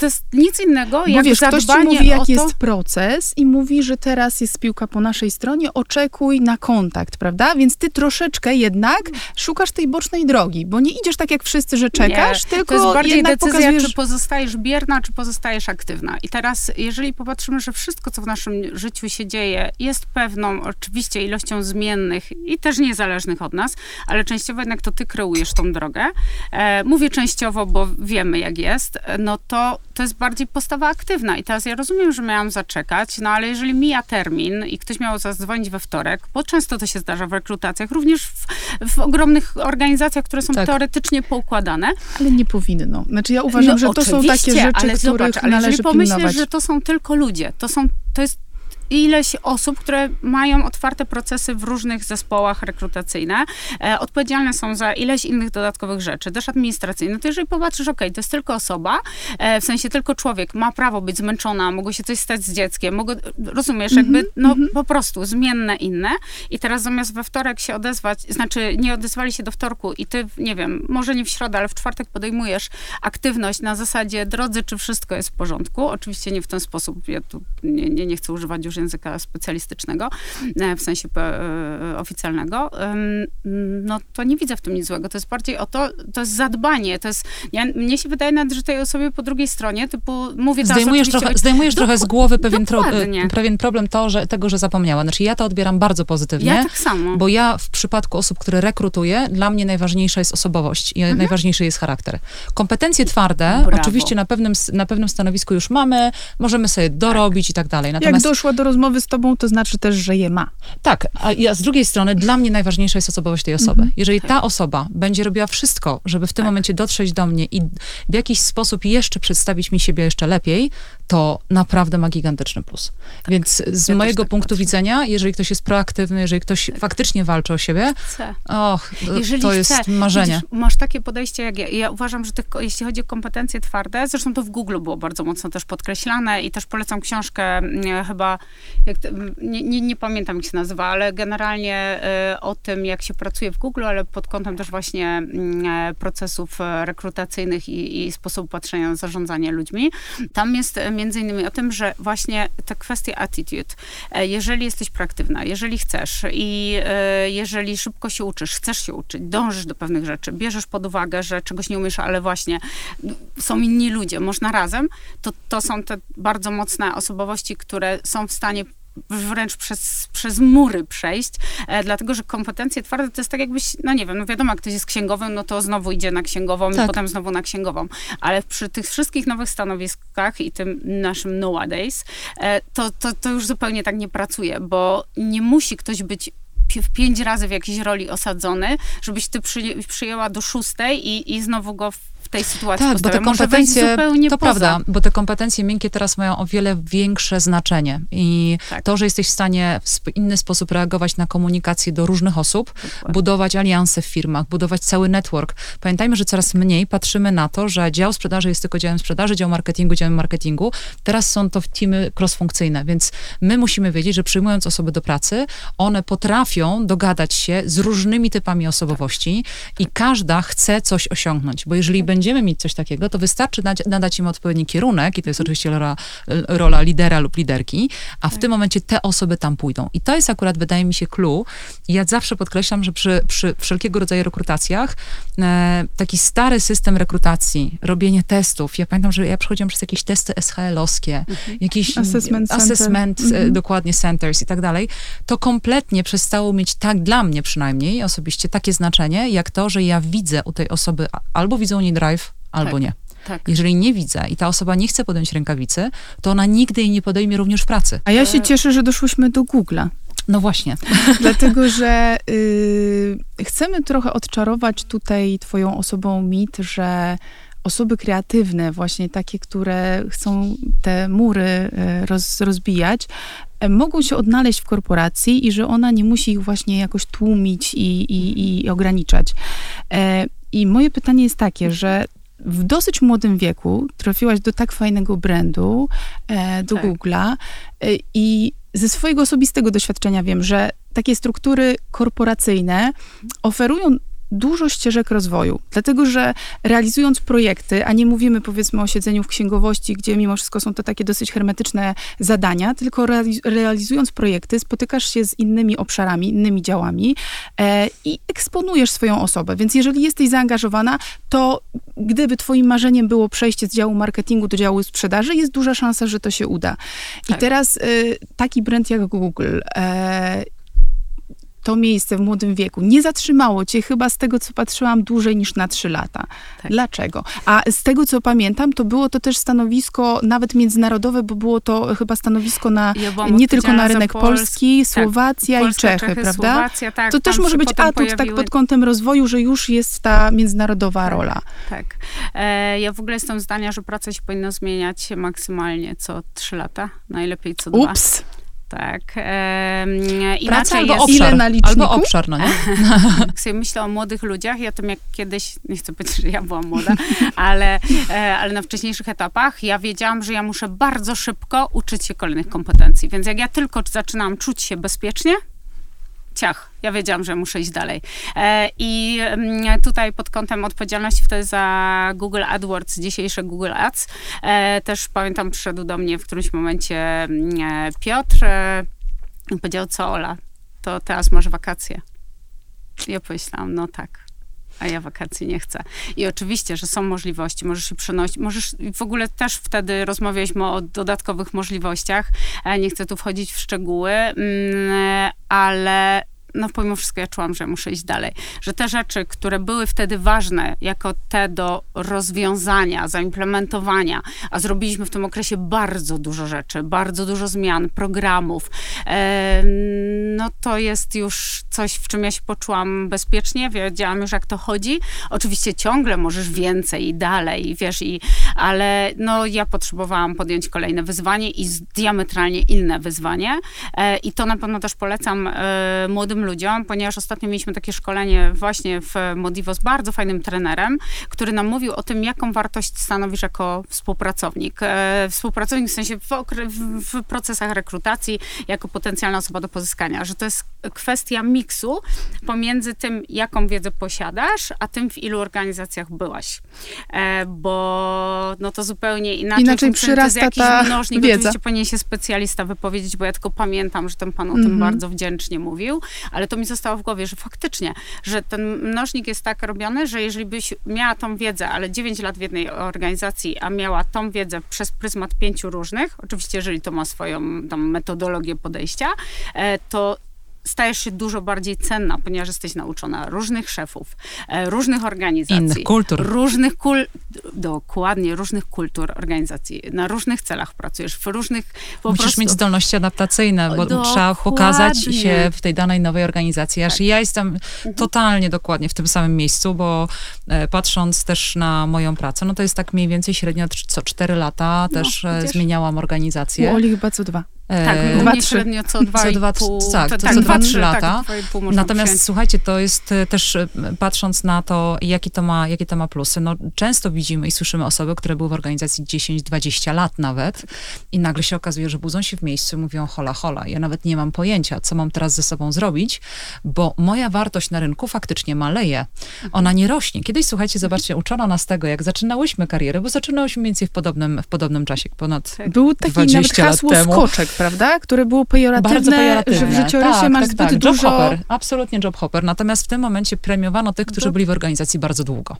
to jest nic innego, Bo jak wiesz, ktoś ci mówi, jaki jest proces i mówi, że teraz jest piłka po naszej stronie, oczekuj na kontakt, prawda? Więc ty troszeczkę jednak szukasz tej bocznej drogi, bo nie idziesz tak jak wszyscy, że czekasz, nie, tylko to jest bardziej jednak decyzja, pokazujesz... czy pozostajesz bierna, czy pozostajesz aktywna. I teraz, jeżeli popatrzymy, że wszystko, co w naszym życiu się dzieje, jest pewną oczywiście ilością zmiennych i też niezależnych od nas, ale częściowo jednak to ty kreujesz tą drogę. E, mówię częściowo, bo wiemy, jak jest, no to to jest bardziej postawa aktywna. I teraz ja rozumiem, że miałam zaczekać, no ale jeżeli mija termin i ktoś miał zadzwonić we wtorek, bo często to się zdarza w rekrutacjach, również w, w ogromnych organizacjach, które są tak. teoretycznie poukładane. Ale nie powinno. Znaczy ja uważam, no, że to są takie rzeczy, ale których zobacz, ale należy jeżeli pomyślisz, pilnować. że to są tylko ludzie, to są, to jest ileś osób, które mają otwarte procesy w różnych zespołach rekrutacyjne, e, odpowiedzialne są za ileś innych dodatkowych rzeczy, też administracyjne, to jeżeli popatrzysz, ok, to jest tylko osoba, e, w sensie tylko człowiek, ma prawo być zmęczona, mogło się coś stać z dzieckiem, mogło, rozumiesz, -hmm, jakby, no mm -hmm. po prostu zmienne inne. I teraz zamiast we wtorek się odezwać, znaczy nie odezwali się do wtorku i ty, nie wiem, może nie w środę, ale w czwartek podejmujesz aktywność na zasadzie, drodzy, czy wszystko jest w porządku, oczywiście nie w ten sposób, ja tu nie, nie, nie chcę używać już języka specjalistycznego, e, w sensie e, oficjalnego, no to nie widzę w tym nic złego. To jest bardziej o to, to jest zadbanie, to jest, ja, mnie się wydaje nawet, że tej osobie po drugiej stronie, typu, mówię teraz zdejmujesz trochę, o... zdejmujesz trochę z głowy pewien, tro, pewien problem to, że, tego, że zapomniała. Znaczy ja to odbieram bardzo pozytywnie. Ja tak samo. Bo ja w przypadku osób, które rekrutuję, dla mnie najważniejsza jest osobowość i mhm. najważniejszy jest charakter. Kompetencje twarde, Brawo. oczywiście na pewnym, na pewnym stanowisku już mamy, możemy sobie dorobić tak. i tak dalej. Natomiast, Jak doszła do rozmowy z tobą, to znaczy też, że je ma. Tak, a, a z drugiej strony dla mnie najważniejsza jest osobowość tej osoby. Mhm. Jeżeli ta osoba będzie robiła wszystko, żeby w tym tak. momencie dotrzeć do mnie i w jakiś sposób jeszcze przedstawić mi siebie jeszcze lepiej, to naprawdę ma gigantyczny plus. Tak. Więc z ja mojego tak punktu patrzę. widzenia, jeżeli ktoś jest proaktywny, jeżeli ktoś tak. faktycznie walczy o siebie, chce. och, jeżeli to jest chce. marzenie. Widzisz, masz takie podejście jak ja. Ja uważam, że jeśli chodzi o kompetencje twarde, zresztą to w Google było bardzo mocno też podkreślane i też polecam książkę nie, chyba, jak, nie, nie, nie, pamiętam jak się nazywa, ale generalnie y, o tym, jak się pracuje w Google, ale pod kątem też właśnie y, procesów rekrutacyjnych i, i sposobu patrzenia na zarządzanie ludźmi. Tam jest między innymi o tym, że właśnie te kwestie attitude, e, jeżeli jesteś proaktywna, jeżeli chcesz i e, jeżeli szybko się uczysz, chcesz się uczyć, dążysz do pewnych rzeczy, bierzesz pod uwagę, że czegoś nie umiesz, ale właśnie są inni ludzie, można razem, to to są te bardzo mocne osobowości, które są w stanie wręcz przez, przez mury przejść, e, dlatego że kompetencje twarde to jest tak jakbyś, no nie wiem, no wiadomo, jak ktoś jest księgowym, no to znowu idzie na księgową tak. i potem znowu na księgową, ale przy tych wszystkich nowych stanowiskach i tym naszym nowadays, e, to, to, to już zupełnie tak nie pracuje, bo nie musi ktoś być w pięć razy w jakiejś roli osadzony, żebyś ty przyjęła do szóstej i, i znowu go w tej sytuacji Tak, bo te kompetencje, to poza. prawda, bo te kompetencje miękkie teraz mają o wiele większe znaczenie i tak. to, że jesteś w stanie w inny sposób reagować na komunikację do różnych osób, Dokładnie. budować alianse w firmach, budować cały network. Pamiętajmy, że coraz mniej patrzymy na to, że dział sprzedaży jest tylko działem sprzedaży, dział marketingu, działem marketingu. Teraz są to teamy cross-funkcyjne, więc my musimy wiedzieć, że przyjmując osoby do pracy, one potrafią dogadać się z różnymi typami osobowości i każda chce coś osiągnąć, bo jeżeli będzie będziemy mieć coś takiego, to wystarczy nadać, im odpowiedni kierunek i to jest oczywiście rola, rola lidera lub liderki, a w tak. tym momencie te osoby tam pójdą. I to jest akurat, wydaje mi się, clue. I ja zawsze podkreślam, że przy, przy wszelkiego rodzaju rekrutacjach e, taki stary system rekrutacji, robienie testów. Ja pamiętam, że ja przechodziłam przez jakieś testy SHL-owskie, mhm. jakieś assessment, assessment e, mhm. dokładnie centers i tak dalej. To kompletnie przestało mieć tak dla mnie przynajmniej osobiście takie znaczenie, jak to, że ja widzę u tej osoby albo widzę u niej drive, drive albo tak. nie. Tak. Jeżeli nie widzę i ta osoba nie chce podjąć rękawicy, to ona nigdy jej nie podejmie również w pracy. A ja się cieszę, że doszłyśmy do Google'a. No właśnie. Dlatego, że y, chcemy trochę odczarować tutaj twoją osobą mit, że osoby kreatywne, właśnie takie, które chcą te mury y, roz, rozbijać, e, mogą się odnaleźć w korporacji i że ona nie musi ich właśnie jakoś tłumić i, i, i ograniczać. E, i moje pytanie jest takie, że w dosyć młodym wieku trafiłaś do tak fajnego brandu, e, do tak. Google'a e, i ze swojego osobistego doświadczenia wiem, że takie struktury korporacyjne oferują dużo ścieżek rozwoju, dlatego że realizując projekty, a nie mówimy powiedzmy o siedzeniu w księgowości, gdzie mimo wszystko są to takie dosyć hermetyczne zadania, tylko realizując projekty spotykasz się z innymi obszarami, innymi działami e, i eksponujesz swoją osobę. Więc jeżeli jesteś zaangażowana, to gdyby twoim marzeniem było przejście z działu marketingu do działu sprzedaży, jest duża szansa, że to się uda. Tak. I teraz e, taki brand jak Google e, to miejsce w młodym wieku nie zatrzymało cię chyba z tego, co patrzyłam, dłużej niż na trzy lata. Tak. Dlaczego? A z tego, co pamiętam, to było to też stanowisko nawet międzynarodowe, bo było to chyba stanowisko na, ja nie tylko na rynek polski, tak, Słowacja tak, i Czechy, Czechy prawda? Słowacja, tak, to też może być atut pojawiły... tak pod kątem rozwoju, że już jest ta międzynarodowa tak, rola. Tak. E, ja w ogóle jestem zdania, że praca się powinna zmieniać maksymalnie co trzy lata, najlepiej co dwa. Ups. Tak. Ehm, Praca albo obszar. Ile na liczniku? Albo obszar, no nie? Jak sobie myślę o młodych ludziach i o tym, jak kiedyś, nie chcę powiedzieć, że ja byłam młoda, ale, e, ale na wcześniejszych etapach ja wiedziałam, że ja muszę bardzo szybko uczyć się kolejnych kompetencji. Więc jak ja tylko zaczynałam czuć się bezpiecznie, ciach, ja wiedziałam, że muszę iść dalej. E, I mm, tutaj pod kątem odpowiedzialności wtedy za Google AdWords, dzisiejsze Google Ads, e, też pamiętam, przyszedł do mnie w którymś momencie mm, e, Piotr i powiedział, co Ola, to teraz masz wakacje. Ja pomyślałam, no tak, a ja wakacji nie chcę. I oczywiście, że są możliwości, możesz się przenosić, możesz, w ogóle też wtedy rozmawialiśmy o dodatkowych możliwościach, nie chcę tu wchodzić w szczegóły, mm, ale no pomimo wszystko ja czułam, że muszę iść dalej. Że te rzeczy, które były wtedy ważne, jako te do rozwiązania, zaimplementowania, a zrobiliśmy w tym okresie bardzo dużo rzeczy, bardzo dużo zmian, programów, e, no to jest już coś, w czym ja się poczułam bezpiecznie, wiedziałam już, jak to chodzi. Oczywiście ciągle możesz więcej i dalej, wiesz, i, ale no ja potrzebowałam podjąć kolejne wyzwanie i diametralnie inne wyzwanie e, i to na pewno też polecam e, młodym ludziom, ponieważ ostatnio mieliśmy takie szkolenie właśnie w Modivo z bardzo fajnym trenerem, który nam mówił o tym, jaką wartość stanowisz jako współpracownik. E, współpracownik w sensie w, w, procesach rekrutacji, jako potencjalna osoba do pozyskania, że to jest kwestia miksu pomiędzy tym, jaką wiedzę posiadasz, a tym, w ilu organizacjach byłaś. E, bo no to zupełnie inaczej, inaczej przyrasta ta mnożnik. wiedza. Oczywiście powinien się specjalista wypowiedzieć, bo ja tylko pamiętam, że ten pan o tym mm -hmm. bardzo wdzięcznie mówił, ale to mi zostało w głowie, że faktycznie, że ten mnożnik jest tak robiony, że jeżeli byś miała tą wiedzę, ale 9 lat w jednej organizacji, a miała tą wiedzę przez pryzmat pięciu różnych, oczywiście jeżeli to ma swoją metodologię podejścia, e, to stajesz się dużo bardziej cenna, ponieważ jesteś nauczona różnych szefów, e, różnych organizacji. Innych kultur. Różnych kul... Dokładnie, różnych kultur organizacji. Na różnych celach pracujesz, w różnych... Musisz prostu... mieć zdolności adaptacyjne, bo dokładnie. trzeba pokazać się w tej danej nowej organizacji. Aż tak. ja jestem mhm. totalnie dokładnie w tym samym miejscu, bo e, patrząc też na moją pracę, no to jest tak mniej więcej średnio co cztery lata no, też e, zmieniałam organizację. U Oli chyba co dwa. Tak, u mnie średnio co dwa co dwa, pół, tak, to, tak, co dwa, trzy lata. Tak, Natomiast przyjąć. słuchajcie, to jest e, też e, patrząc na to, jakie to, ma, jakie to ma plusy, no często widzimy i słyszymy osoby, które były w organizacji 10-20 lat nawet i nagle się okazuje, że budzą się w miejscu i mówią hola, hola, ja nawet nie mam pojęcia, co mam teraz ze sobą zrobić, bo moja wartość na rynku faktycznie maleje. Ona nie rośnie. Kiedyś, słuchajcie, zobaczcie, uczono nas tego, jak zaczynałyśmy karierę, bo zaczynałyśmy mniej więcej w podobnym, w podobnym czasie, ponad Był taki 20 nawet hasło lat temu. skoczek, prawda? Które było pejoratywne, Bardzo pejoratywne. że w życiorysie tak, masz tak, zbyt tak. dużo... Job hopper, absolutnie job hopper. Natomiast w tym momencie premiowano tych, którzy byli w organizacji bardzo długo.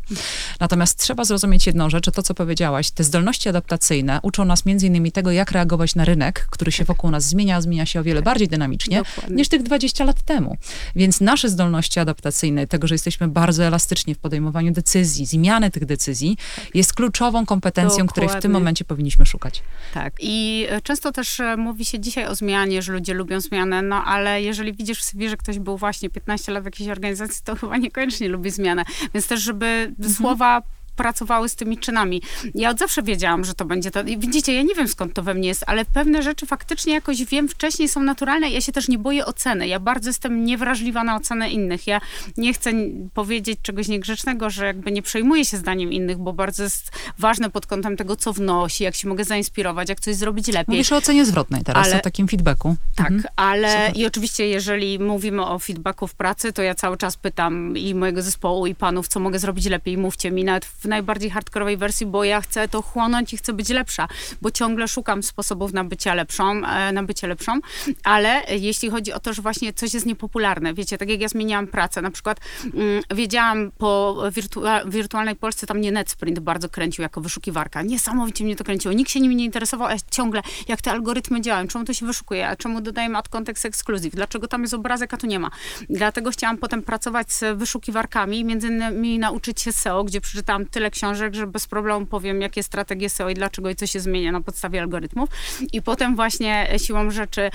Natomiast trzeba zrozumieć jedną rzecz, to, co powiedziałaś, te zdolności adaptacyjne uczą nas między innymi tego, jak reagować na rynek, który się wokół nas zmienia, zmienia się o wiele bardziej dynamicznie Dokładnie. niż tych 20 lat temu. Więc nasze zdolności adaptacyjne, tego, że jesteśmy bardzo elastyczni w podejmowaniu decyzji, zmiany tych decyzji, jest kluczową kompetencją, Dokładnie. której w tym momencie powinniśmy szukać. Tak. I e, często też e, mówi się dzisiaj o zmianie, że ludzie lubią zmianę, no ale jeżeli widzisz w sobie, że ktoś był właśnie 15 lat w jakiejś organizacji, to chyba niekoniecznie lubi zmianę. Więc też, żeby mhm. słowa pracowały z tymi czynami. Ja od zawsze wiedziałam, że to będzie to. Widzicie, ja nie wiem skąd to we mnie jest, ale pewne rzeczy faktycznie jakoś wiem wcześniej, są naturalne. Ja się też nie boję oceny. Ja bardzo jestem niewrażliwa na ocenę innych. Ja nie chcę powiedzieć czegoś niegrzecznego, że jakby nie przejmuję się zdaniem innych, bo bardzo jest ważne pod kątem tego, co wnosi, jak się mogę zainspirować, jak coś zrobić lepiej. Mówisz o ocenie zwrotnej teraz, ale, o takim feedbacku. Tak, mhm. ale Super. i oczywiście jeżeli mówimy o feedbacku w pracy, to ja cały czas pytam i mojego zespołu, i panów, co mogę zrobić lepiej. Mówcie mi, nawet w najbardziej hardkorowej wersji, bo ja chcę to chłonąć i chcę być lepsza, bo ciągle szukam sposobów na bycie lepszą, e, na bycie lepszą, ale jeśli chodzi o to, że właśnie coś jest niepopularne, wiecie, tak jak ja zmieniałam pracę, na przykład mm, wiedziałam po wirtua wirtualnej Polsce, tam mnie NetSprint bardzo kręcił jako wyszukiwarka, niesamowicie mnie to kręciło, nikt się nimi nie interesował, a ciągle jak te algorytmy działają, czemu to się wyszukuje, a czemu dodajemy ad context exclusive, dlaczego tam jest obrazek, a tu nie ma. Dlatego chciałam potem pracować z wyszukiwarkami, między innymi nauczyć się SEO, gdzie przeczytałam tyle książek, że bez problemu powiem, jakie strategie SEO i dlaczego i co się zmienia na podstawie algorytmów. I potem właśnie siłą rzeczy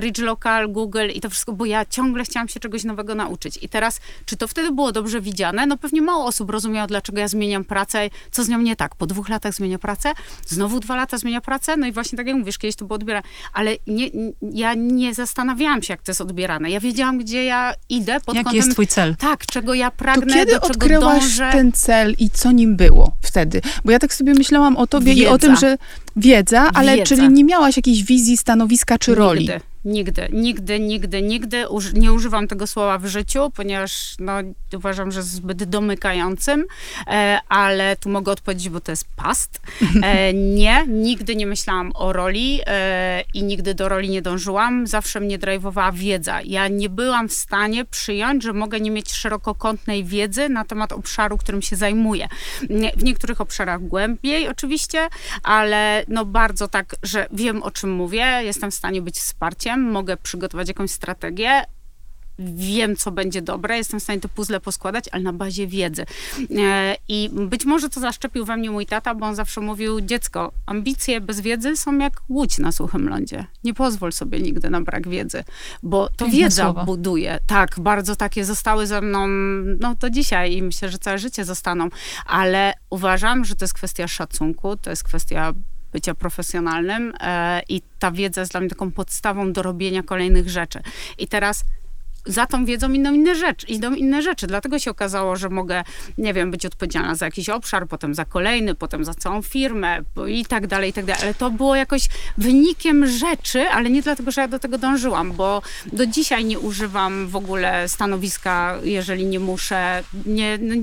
Rich Local, Google i to wszystko, bo ja ciągle chciałam się czegoś nowego nauczyć. I teraz, czy to wtedy było dobrze widziane? No pewnie mało osób rozumiało, dlaczego ja zmieniam pracę, co z nią nie tak. Po dwóch latach zmienia pracę, znowu dwa lata zmienia pracę, no i właśnie tak jak mówisz, kiedyś to było odbierane. Ale nie, ja nie zastanawiałam się, jak to jest odbierane. Ja wiedziałam, gdzie ja idę pod Jaki kątem... jest twój cel? Tak, czego ja pragnę, to kiedy do czego odkryłaś dążę. ten cel i co nim było? było wtedy? Bo ja tak sobie myślałam o tobie wiedza. i o tym, że wiedza, ale wiedza. czyli nie miałaś jakiejś wizji, stanowiska czy Nigdy. roli. Nigdy, nigdy, nigdy, nigdy uż, nie używam tego słowa w życiu, ponieważ no, uważam, że jest zbyt domykającym, e, ale tu mogę odpowiedzieć, bo to jest past. E, nie, nigdy nie myślałam o roli e, i nigdy do roli nie dążyłam. Zawsze mnie drajwowała wiedza. Ja nie byłam w stanie przyjąć, że mogę nie mieć szerokokątnej wiedzy na temat obszaru, którym się zajmuję. Nie, w niektórych obszarach głębiej oczywiście, ale no bardzo tak, że wiem o czym mówię, jestem w stanie być wsparciem mogę przygotować jakąś strategię, wiem, co będzie dobre, jestem w stanie te puzzle poskładać, ale na bazie wiedzy. E, I być może to zaszczepił we mnie mój tata, bo on zawsze mówił, dziecko, ambicje bez wiedzy są jak łódź na suchym lądzie. Nie pozwól sobie nigdy na brak wiedzy, bo to Piękne wiedza słowa. buduje. Tak, bardzo takie zostały ze mną, no to dzisiaj i myślę, że całe życie zostaną, ale uważam, że to jest kwestia szacunku, to jest kwestia bycia profesjonalnym e, i ta wiedza jest dla mnie taką podstawą do robienia kolejnych rzeczy. I teraz za tą wiedzą idą inne rzeczy, idą inne rzeczy. Dlatego się okazało, że mogę, nie wiem, być odpowiedzialna za jakiś obszar, potem za kolejny, potem za całą firmę i tak dalej, i tak dalej. Ale to było jakoś wynikiem rzeczy, ale nie dlatego, że ja do tego dążyłam, bo do dzisiaj nie używam w ogóle stanowiska, jeżeli nie muszę, nie, no,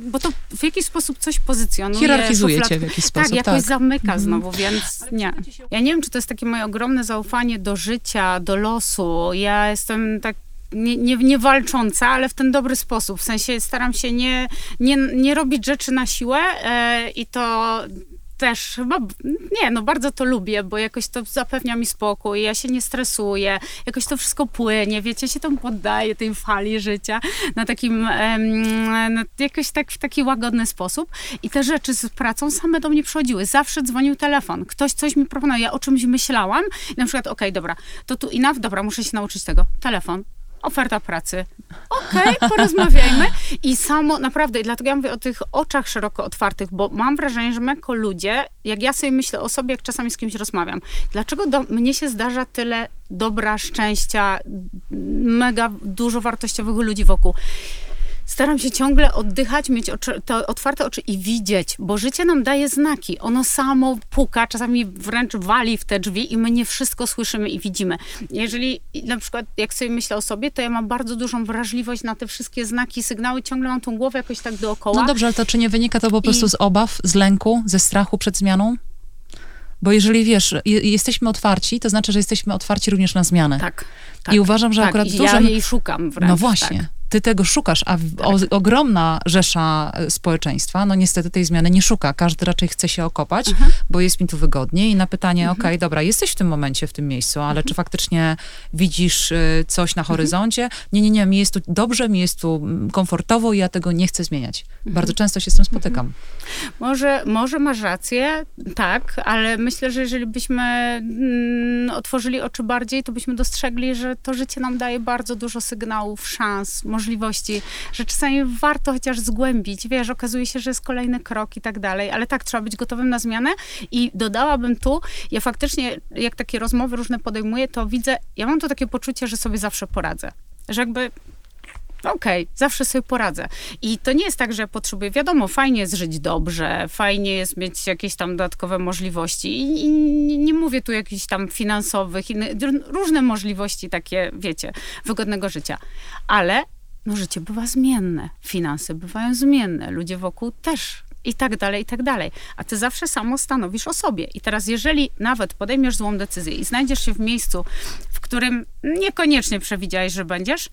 bo to w jakiś sposób coś pozycjonuje. Hierarchizuje cię w jakiś sposób. Tak, jakoś tak. zamyka mhm. znowu, więc nie. Ja nie wiem, czy to jest takie moje ogromne zaufanie do życia, do losu. Ja jestem tak nie, nie, nie walcząca, ale w ten dobry sposób. W sensie staram się nie, nie, nie robić rzeczy na siłę e, i to też chyba, nie, no bardzo to lubię, bo jakoś to zapewnia mi spokój, ja się nie stresuję, jakoś to wszystko płynie, wiecie, się tam poddaję tej fali życia na takim, no, jakoś tak w taki łagodny sposób i te rzeczy z pracą same do mnie przychodziły. Zawsze dzwonił telefon, ktoś coś mi proponował, ja o czymś myślałam i na przykład, okej, okay, dobra, to tu i dobra, muszę się nauczyć tego. Telefon, oferta pracy. Okej, okay, porozmawiajmy. I samo, naprawdę, i dlatego ja mówię o tych oczach szeroko otwartych, bo mam wrażenie, że my jako ludzie, jak ja sobie myślę o sobie, jak czasami z kimś rozmawiam, dlaczego do, mnie się zdarza tyle dobra, szczęścia, mega dużo wartościowych ludzi wokół? Staram się ciągle oddychać, mieć oczy, otwarte oczy i widzieć, bo życie nam daje znaki. Ono samo puka, czasami wręcz wali w te drzwi i my nie wszystko słyszymy i widzimy. Jeżeli na przykład, jak sobie myślę o sobie, to ja mam bardzo dużą wrażliwość na te wszystkie znaki, sygnały, ciągle mam tą głowę jakoś tak dookoła. No dobrze, ale to czy nie wynika to po prostu I... z obaw, z lęku, ze strachu przed zmianą? Bo jeżeli wiesz, jesteśmy otwarci, to znaczy, że jesteśmy otwarci również na zmianę. Tak. tak I uważam, że tak, akurat i dużym... Ja jej szukam wręcz. No właśnie. Tak ty tego szukasz, a tak. o, ogromna rzesza e, społeczeństwa, no niestety tej zmiany nie szuka. Każdy raczej chce się okopać, mhm. bo jest mi tu wygodnie i na pytanie, mhm. okej, okay, dobra, jesteś w tym momencie, w tym miejscu, ale mhm. czy faktycznie widzisz y, coś na mhm. horyzoncie? Nie, nie, nie, mi jest tu dobrze, mi jest tu mm, komfortowo i ja tego nie chcę zmieniać. Mhm. Bardzo często się z tym spotykam. Może, może masz rację, tak, ale myślę, że jeżeli byśmy mm, otworzyli oczy bardziej, to byśmy dostrzegli, że to życie nam daje bardzo dużo sygnałów, szans, możliwości, że czasami warto chociaż zgłębić, wiesz, okazuje się, że jest kolejny krok i tak dalej, ale tak, trzeba być gotowym na zmianę i dodałabym tu, ja faktycznie, jak takie rozmowy różne podejmuję, to widzę, ja mam to takie poczucie, że sobie zawsze poradzę, że jakby okej, okay, zawsze sobie poradzę. I to nie jest tak, że potrzebuję, wiadomo, fajnie jest żyć dobrze, fajnie jest mieć jakieś tam dodatkowe możliwości i, i nie mówię tu jakichś tam finansowych, inne, różne możliwości takie, wiecie, wygodnego życia. Ale no życie bywa zmienne, finanse bywają zmienne, ludzie wokół też i tak dalej, i tak dalej. A ty zawsze samo stanowisz o sobie. I teraz, jeżeli nawet podejmiesz złą decyzję i znajdziesz się w miejscu, w którym niekoniecznie przewidziałeś, że będziesz,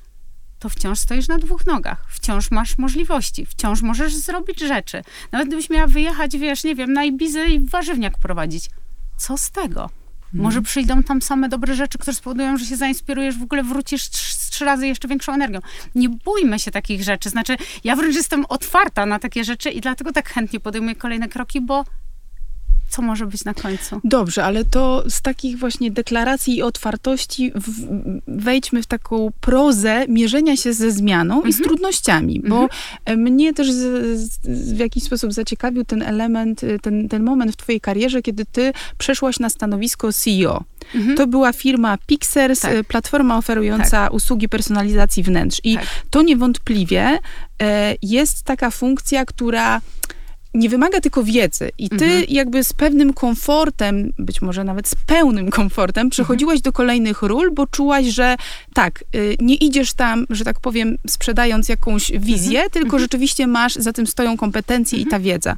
to wciąż stoisz na dwóch nogach, wciąż masz możliwości, wciąż możesz zrobić rzeczy. Nawet gdybyś miała wyjechać, wiesz, nie wiem, na Ibizę i warzywniak prowadzić. Co z tego? Mhm. Może przyjdą tam same dobre rzeczy, które spowodują, że się zainspirujesz, w ogóle wrócisz trzy, razy jeszcze większą energią. Nie bójmy się takich rzeczy. Znaczy, ja wręcz jestem otwarta na takie rzeczy i dlatego tak chętnie podejmuję kolejne kroki, bo co może być na końcu. Dobrze, ale to z takich właśnie deklaracji i otwartości w, wejdźmy w taką prozę mierzenia się ze zmianą i z mhm. trudnościami, bo mhm. mnie też z, z, w jakiś sposób zaciekawił ten element, ten, ten moment w twojej karierze, kiedy ty przeszłaś na stanowisko CEO. Mhm. To była firma Pixers, tak. platforma oferująca tak. usługi personalizacji wnętrz. I tak. to niewątpliwie e, jest taka funkcja, która nie wymaga tylko wiedzy. I ty Mhm. jakby z pewnym komfortem, być może nawet z pełnym komfortem, przechodziłaś do kolejnych ról, bo czułaś, że tak, y, nie idziesz tam, że tak powiem, sprzedając jakąś wizję, tylko rzeczywiście masz, za tym stoją kompetencje i ta wiedza.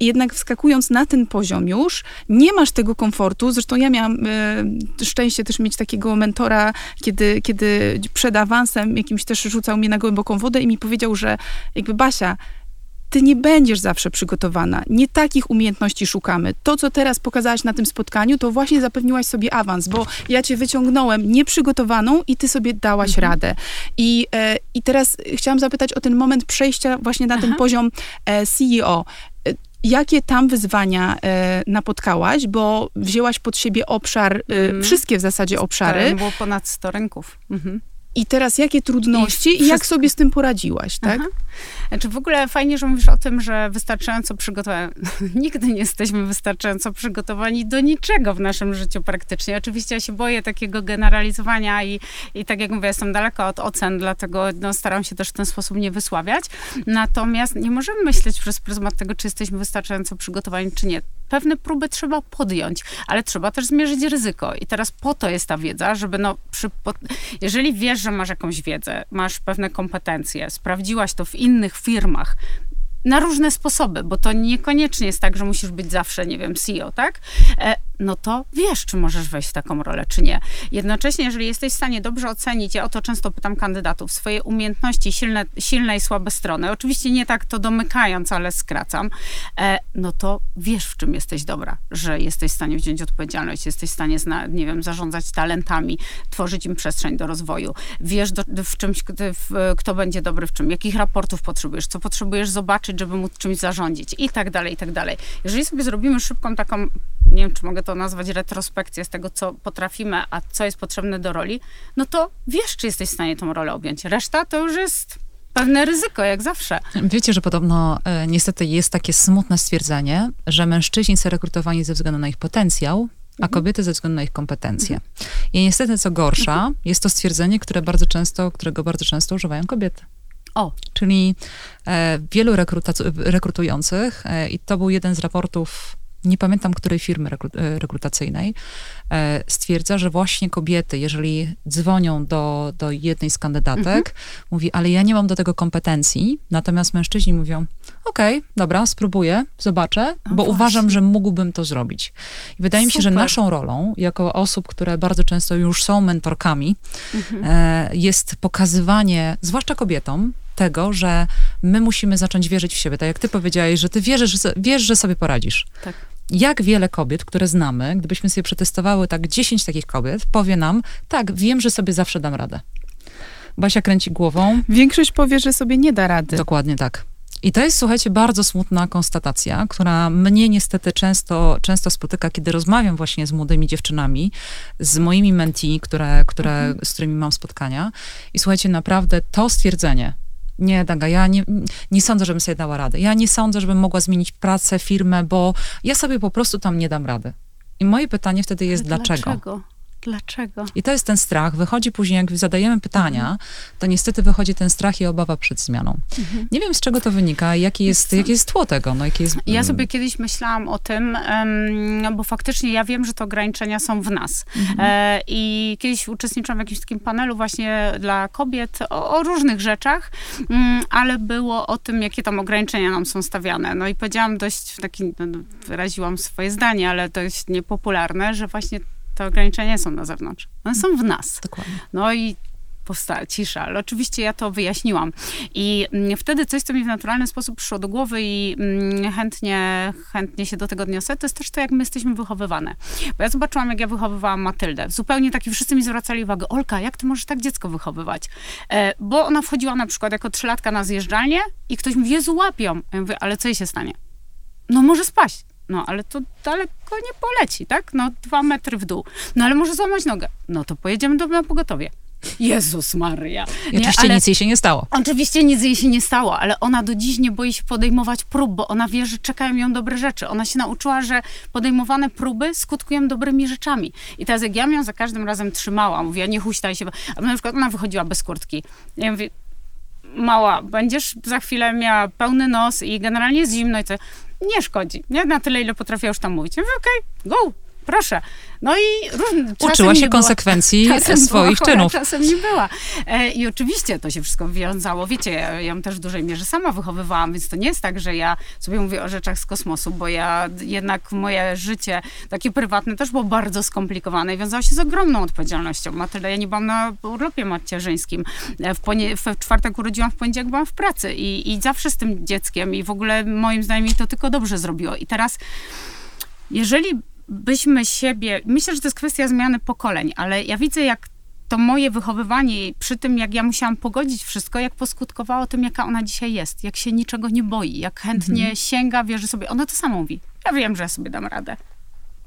Jednak wskakując na ten poziom już, nie masz tego komfortu. Zresztą ja miałam e, szczęście też mieć takiego mentora, kiedy, kiedy przed awansem jakimś też rzucał mnie na głęboką wodę i mi powiedział, że jakby Basia, ty nie będziesz zawsze przygotowana. Nie takich umiejętności szukamy. To, co teraz pokazałaś na tym spotkaniu, to właśnie zapewniłaś sobie awans, bo ja cię wyciągnąłem nieprzygotowaną i ty sobie dałaś radę. I, e, I teraz chciałam zapytać o ten moment przejścia właśnie na ten Aha. poziom e, CEO. E, Jakie tam wyzwania e, napotkałaś, bo wzięłaś pod siebie obszar, e, Mhm. wszystkie w zasadzie obszary. Było ponad 100 rynków. Mhm. I teraz jakie trudności i, I jak sobie z tym poradziłaś, tak? Aha. Znaczy w ogóle fajnie, że mówisz o tym, że wystarczająco przygotowani. Nigdy nie jesteśmy wystarczająco przygotowani do niczego w naszym życiu praktycznie. Oczywiście ja się boję takiego generalizowania i, i tak jak mówię, jestem daleko od ocen, dlatego no, staram się też w ten sposób nie wysławiać. Natomiast nie możemy myśleć przez pryzmat tego, czy jesteśmy wystarczająco przygotowani, czy nie. Pewne próby trzeba podjąć, ale trzeba też zmierzyć ryzyko. I teraz po to jest ta wiedza, żeby no, przy, jeżeli wiesz, że masz jakąś wiedzę, masz pewne kompetencje, sprawdziłaś to w innych firmach, na różne sposoby, bo to niekoniecznie jest tak, że musisz być zawsze, nie wiem, CEO, tak? E, no to wiesz, czy możesz wejść w taką rolę, czy nie. Jednocześnie, jeżeli jesteś w stanie dobrze ocenić, ja o to często pytam kandydatów, swoje umiejętności, silne, silne i słabe strony, oczywiście nie tak to domykając, ale skracam, e, no to wiesz, w czym jesteś dobra, że jesteś w stanie wziąć odpowiedzialność, jesteś w stanie, zna, nie wiem, zarządzać talentami, tworzyć im przestrzeń do rozwoju, wiesz do, w czymś, w, kto będzie dobry w czym, jakich raportów potrzebujesz, co potrzebujesz zobaczyć, żeby móc czymś zarządzić i tak dalej, i tak dalej. Jeżeli sobie zrobimy szybką taką, nie wiem, czy mogę to nazwać retrospekcję z tego, co potrafimy, a co jest potrzebne do roli, no to wiesz, czy jesteś w stanie tą rolę objąć. Reszta to już jest pewne ryzyko, jak zawsze. Wiecie, że podobno e, niestety jest takie smutne stwierdzenie, że mężczyźni są rekrutowani ze względu na ich potencjał, a kobiety ze względu na ich kompetencje. I niestety, co gorsza, jest to stwierdzenie, które bardzo często, którego bardzo często używają kobiety. O, Czyli e, wielu rekrutujących, e, i to był jeden z raportów, nie pamiętam której firmy rekru- e, rekrutacyjnej, e, stwierdza, że właśnie kobiety, jeżeli dzwonią do, do jednej z kandydatek, mówi, ale ja nie mam do tego kompetencji, natomiast mężczyźni mówią, okej, dobra, spróbuję, zobaczę, A bo właśnie. uważam, że mógłbym to zrobić. I wydaje mi się, że Super. naszą rolą, jako osób, które bardzo często już są mentorkami, Mhm. e, jest pokazywanie, zwłaszcza kobietom, tego, że my musimy zacząć wierzyć w siebie. Tak jak ty powiedziałeś, że ty wierzysz, wiesz, że sobie poradzisz. tak. Jak wiele kobiet, które znamy, gdybyśmy sobie przetestowały tak 10 takich kobiet, powie nam, tak, wiem, że sobie zawsze dam radę. Basia kręci głową, Większość powie, że sobie nie da rady. Dokładnie tak. I to jest, słuchajcie, bardzo smutna konstatacja, która mnie niestety często, często spotyka, kiedy rozmawiam właśnie z młodymi dziewczynami, z moimi mentee, które, które, z którymi mam spotkania. I słuchajcie, naprawdę to stwierdzenie, nie, Daga, ja nie, nie sądzę, żebym sobie dała radę. Ja nie sądzę, żebym mogła zmienić pracę, firmę, bo ja sobie po prostu tam nie dam rady. I moje pytanie wtedy jest, dlaczego? Dlaczego? Dlaczego? I to jest ten strach. Wychodzi później, jak zadajemy pytania, to niestety wychodzi ten strach i obawa przed zmianą. Nie wiem, z czego to wynika, jakie jest, jakie jest tło tego. No, jakie jest, Ja sobie kiedyś myślałam o tym, em, bo faktycznie ja wiem, że te ograniczenia są w nas. E, I kiedyś uczestniczyłam w jakimś takim panelu właśnie dla kobiet o, o różnych rzeczach, mm, ale było o tym, jakie tam ograniczenia nam są stawiane. No i powiedziałam dość, taki, no, no, wyraziłam swoje zdanie, ale dość niepopularne, że właśnie te ograniczenia nie są na zewnątrz. One są w nas. Dokładnie. No i powstała cisza, ale oczywiście ja to wyjaśniłam. I mm, wtedy coś, co mi w naturalny sposób przyszło do głowy i mm, chętnie, chętnie się do tego odniosę, to jest też to, jak my jesteśmy wychowywane. Bo ja zobaczyłam, jak ja wychowywałam Matyldę. Zupełnie taki, wszyscy mi zwracali uwagę, Olka, jak ty możesz tak dziecko wychowywać? E, bo ona wchodziła na przykład jako trzylatka na zjeżdżalnię i ktoś mówi, Jezu, łapią. Ja mówię, ale co jej się stanie? No może spaść. No, ale to daleko nie poleci, tak? No, dwa metry w dół. No, ale może złamać nogę. No, to pojedziemy do na pogotowie. Jezus Maria. I oczywiście ale- nic jej się nie stało. Oczywiście nic jej się nie stało, ale ona do dziś nie boi się podejmować prób, bo ona wie, że czekają ją dobre rzeczy. Ona się nauczyła, że podejmowane próby skutkują dobrymi rzeczami. I teraz jak ja ją za każdym razem trzymała, mówiła, nie huśtaj się, a na przykład ona wychodziła bez kurtki. Ja mówię, mała, będziesz za chwilę miała pełny nos i generalnie jest zimno i to nie szkodzi. Nie na tyle, ile potrafię już tam mówić. Ja mówię, okej, okay, go, proszę. No i różne, Uczyła się konsekwencji czasem swoich była chora, czynów. Czasem nie była. E, I oczywiście to się wszystko wiązało. Wiecie, ja, ją też w dużej mierze sama wychowywałam, więc to nie jest tak, że ja sobie mówię o rzeczach z kosmosu, bo ja jednak moje życie takie prywatne też było bardzo skomplikowane i wiązało się z ogromną odpowiedzialnością. Na tyle ja nie byłam na urlopie macierzyńskim. E, W, ponie- w czwartek urodziłam, w poniedziałek byłam w pracy i, i zawsze z tym dzieckiem i w ogóle moim zdaniem to tylko dobrze zrobiło. I teraz jeżeli byśmy siebie, myślę, że to jest kwestia zmiany pokoleń, ale ja widzę, jak to moje wychowywanie, przy tym, jak ja musiałam pogodzić wszystko, jak poskutkowało tym, jaka ona dzisiaj jest, jak się niczego nie boi, jak chętnie sięga, wierzy sobie. Ona to samo mówi. Ja wiem, że ja sobie dam radę.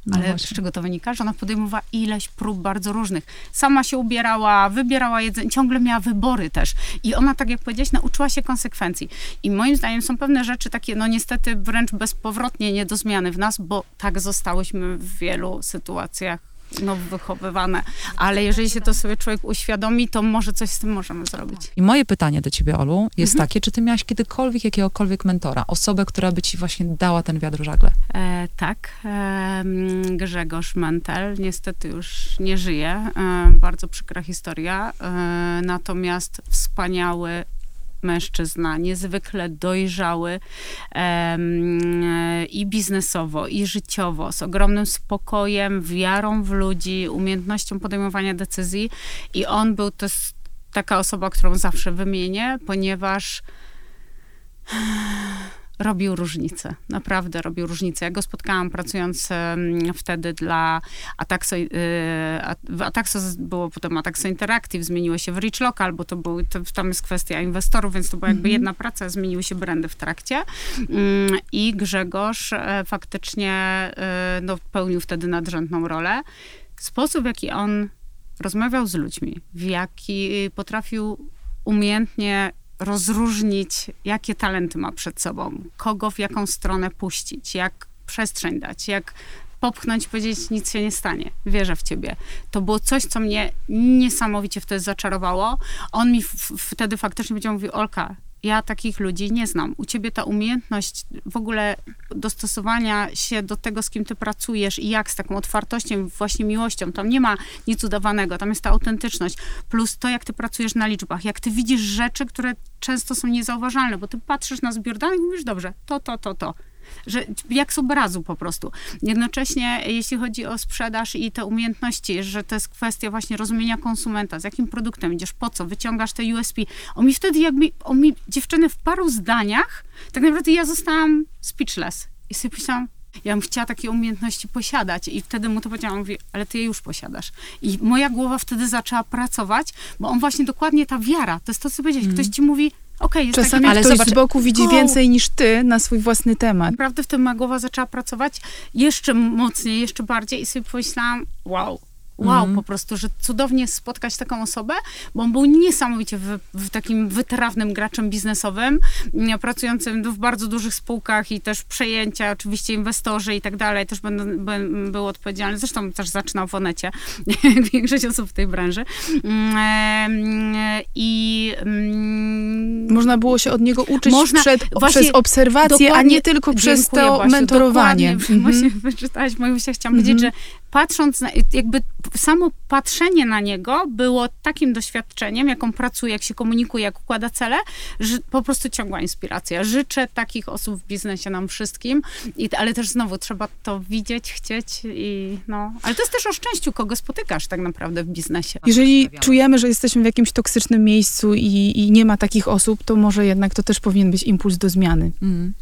No Ale właśnie. z czego to wynika? Że ona podejmowała ileś prób bardzo różnych. Sama się ubierała, wybierała jedzenie, ciągle miała wybory też. I ona, tak jak powiedziałeś, nauczyła się konsekwencji. I moim zdaniem są pewne rzeczy takie, no niestety wręcz bezpowrotnie nie do zmiany w nas, bo tak zostałyśmy w wielu sytuacjach no, wychowywane. Ale jeżeli się to sobie człowiek uświadomi, to może coś z tym możemy zrobić. I moje pytanie do ciebie, Olu, jest Mhm. takie, czy ty miałaś kiedykolwiek jakiegokolwiek mentora, osobę, która by ci właśnie dała ten wiatr w żagle? E, tak, e, Grzegorz Mentel niestety już nie żyje. E, bardzo przykra historia. E, natomiast wspaniały mężczyzna, niezwykle dojrzały i biznesowo, i życiowo, z ogromnym spokojem, wiarą w ludzi, umiejętnością podejmowania decyzji. I on był to taka osoba, którą zawsze wymienię, ponieważ robił różnicę. Naprawdę robił różnicę. Ja go spotkałam pracując wtedy dla Ataxo, y, w Ataxo było potem Ataxo Interactive, zmieniło się w Rich Local, bo to był, to, tam jest kwestia inwestorów, więc to była jakby jedna praca, zmieniły się brandy w trakcie. Mm, I Grzegorz e, faktycznie e, no, pełnił wtedy nadrzędną rolę. Sposób, w jaki on rozmawiał z ludźmi, w jaki potrafił umiejętnie rozróżnić, jakie talenty ma przed sobą, kogo w jaką stronę puścić, jak przestrzeń dać, jak popchnąć powiedzieć, nic się nie stanie, wierzę w ciebie. To było coś, co mnie niesamowicie wtedy zaczarowało. On mi wtedy faktycznie powiedział, mówi, Olka, ja takich ludzi nie znam. U ciebie ta umiejętność w ogóle dostosowania się do tego, z kim ty pracujesz i jak z taką otwartością, właśnie miłością. Tam nie ma nic udawanego, tam jest ta autentyczność. Plus to, jak ty pracujesz na liczbach, jak ty widzisz rzeczy, które często są niezauważalne, bo ty patrzysz na zbiór danych i mówisz, dobrze, to, to, to, to. Że jak z obrazu po prostu. Jednocześnie, jeśli chodzi o sprzedaż i te umiejętności, że to jest kwestia właśnie rozumienia konsumenta, z jakim produktem idziesz, po co, wyciągasz te USP. On mi wtedy jakby, on mi, dziewczyny, w paru zdaniach, tak naprawdę ja zostałam speechless. I sobie myślałam, ja bym chciała takie umiejętności posiadać. I wtedy mu to powiedziałam, mówi, ale ty je już posiadasz. I moja głowa wtedy zaczęła pracować, bo on właśnie dokładnie ta wiara, to jest to, co powiedziałeś, ktoś ci mówi, okej, jest Czasami taki Ale ktoś zobacz- z boku widzi Go. więcej niż ty na swój własny temat. naprawdę wtedy moja głowa zaczęła pracować jeszcze mocniej, jeszcze bardziej i sobie pomyślałam, wow, wow, Mhm. po prostu, że cudownie spotkać taką osobę, bo on był niesamowicie w, w takim wytrawnym graczem biznesowym, mm, pracującym w bardzo dużych spółkach i też przejęcia, oczywiście inwestorzy i tak dalej, też będą, ben- był odpowiedzialny, zresztą też zaczynał w Onecie, jak większość osób w tej branży. Mm, em, I mm, Można było się od niego uczyć Można- przed, właśnie przez obserwację, a nie tylko przez to Basiu, mentorowanie. Dokładnie, Mhm. właśnie wyczytałaś myśli. Chciałam powiedzieć, że patrząc na, jakby samo patrzenie na niego było takim doświadczeniem, jaką pracuje, jak się komunikuje, jak układa cele, że po prostu ciągła inspiracja. Życzę takich osób w biznesie nam wszystkim, I, ale też znowu trzeba to widzieć, chcieć i no. Ale to jest też o szczęściu, kogo spotykasz tak naprawdę w biznesie. Jeżeli czujemy, że jesteśmy w jakimś toksycznym miejscu i, i nie ma takich osób, to może jednak to też powinien być impuls do zmiany. Mm.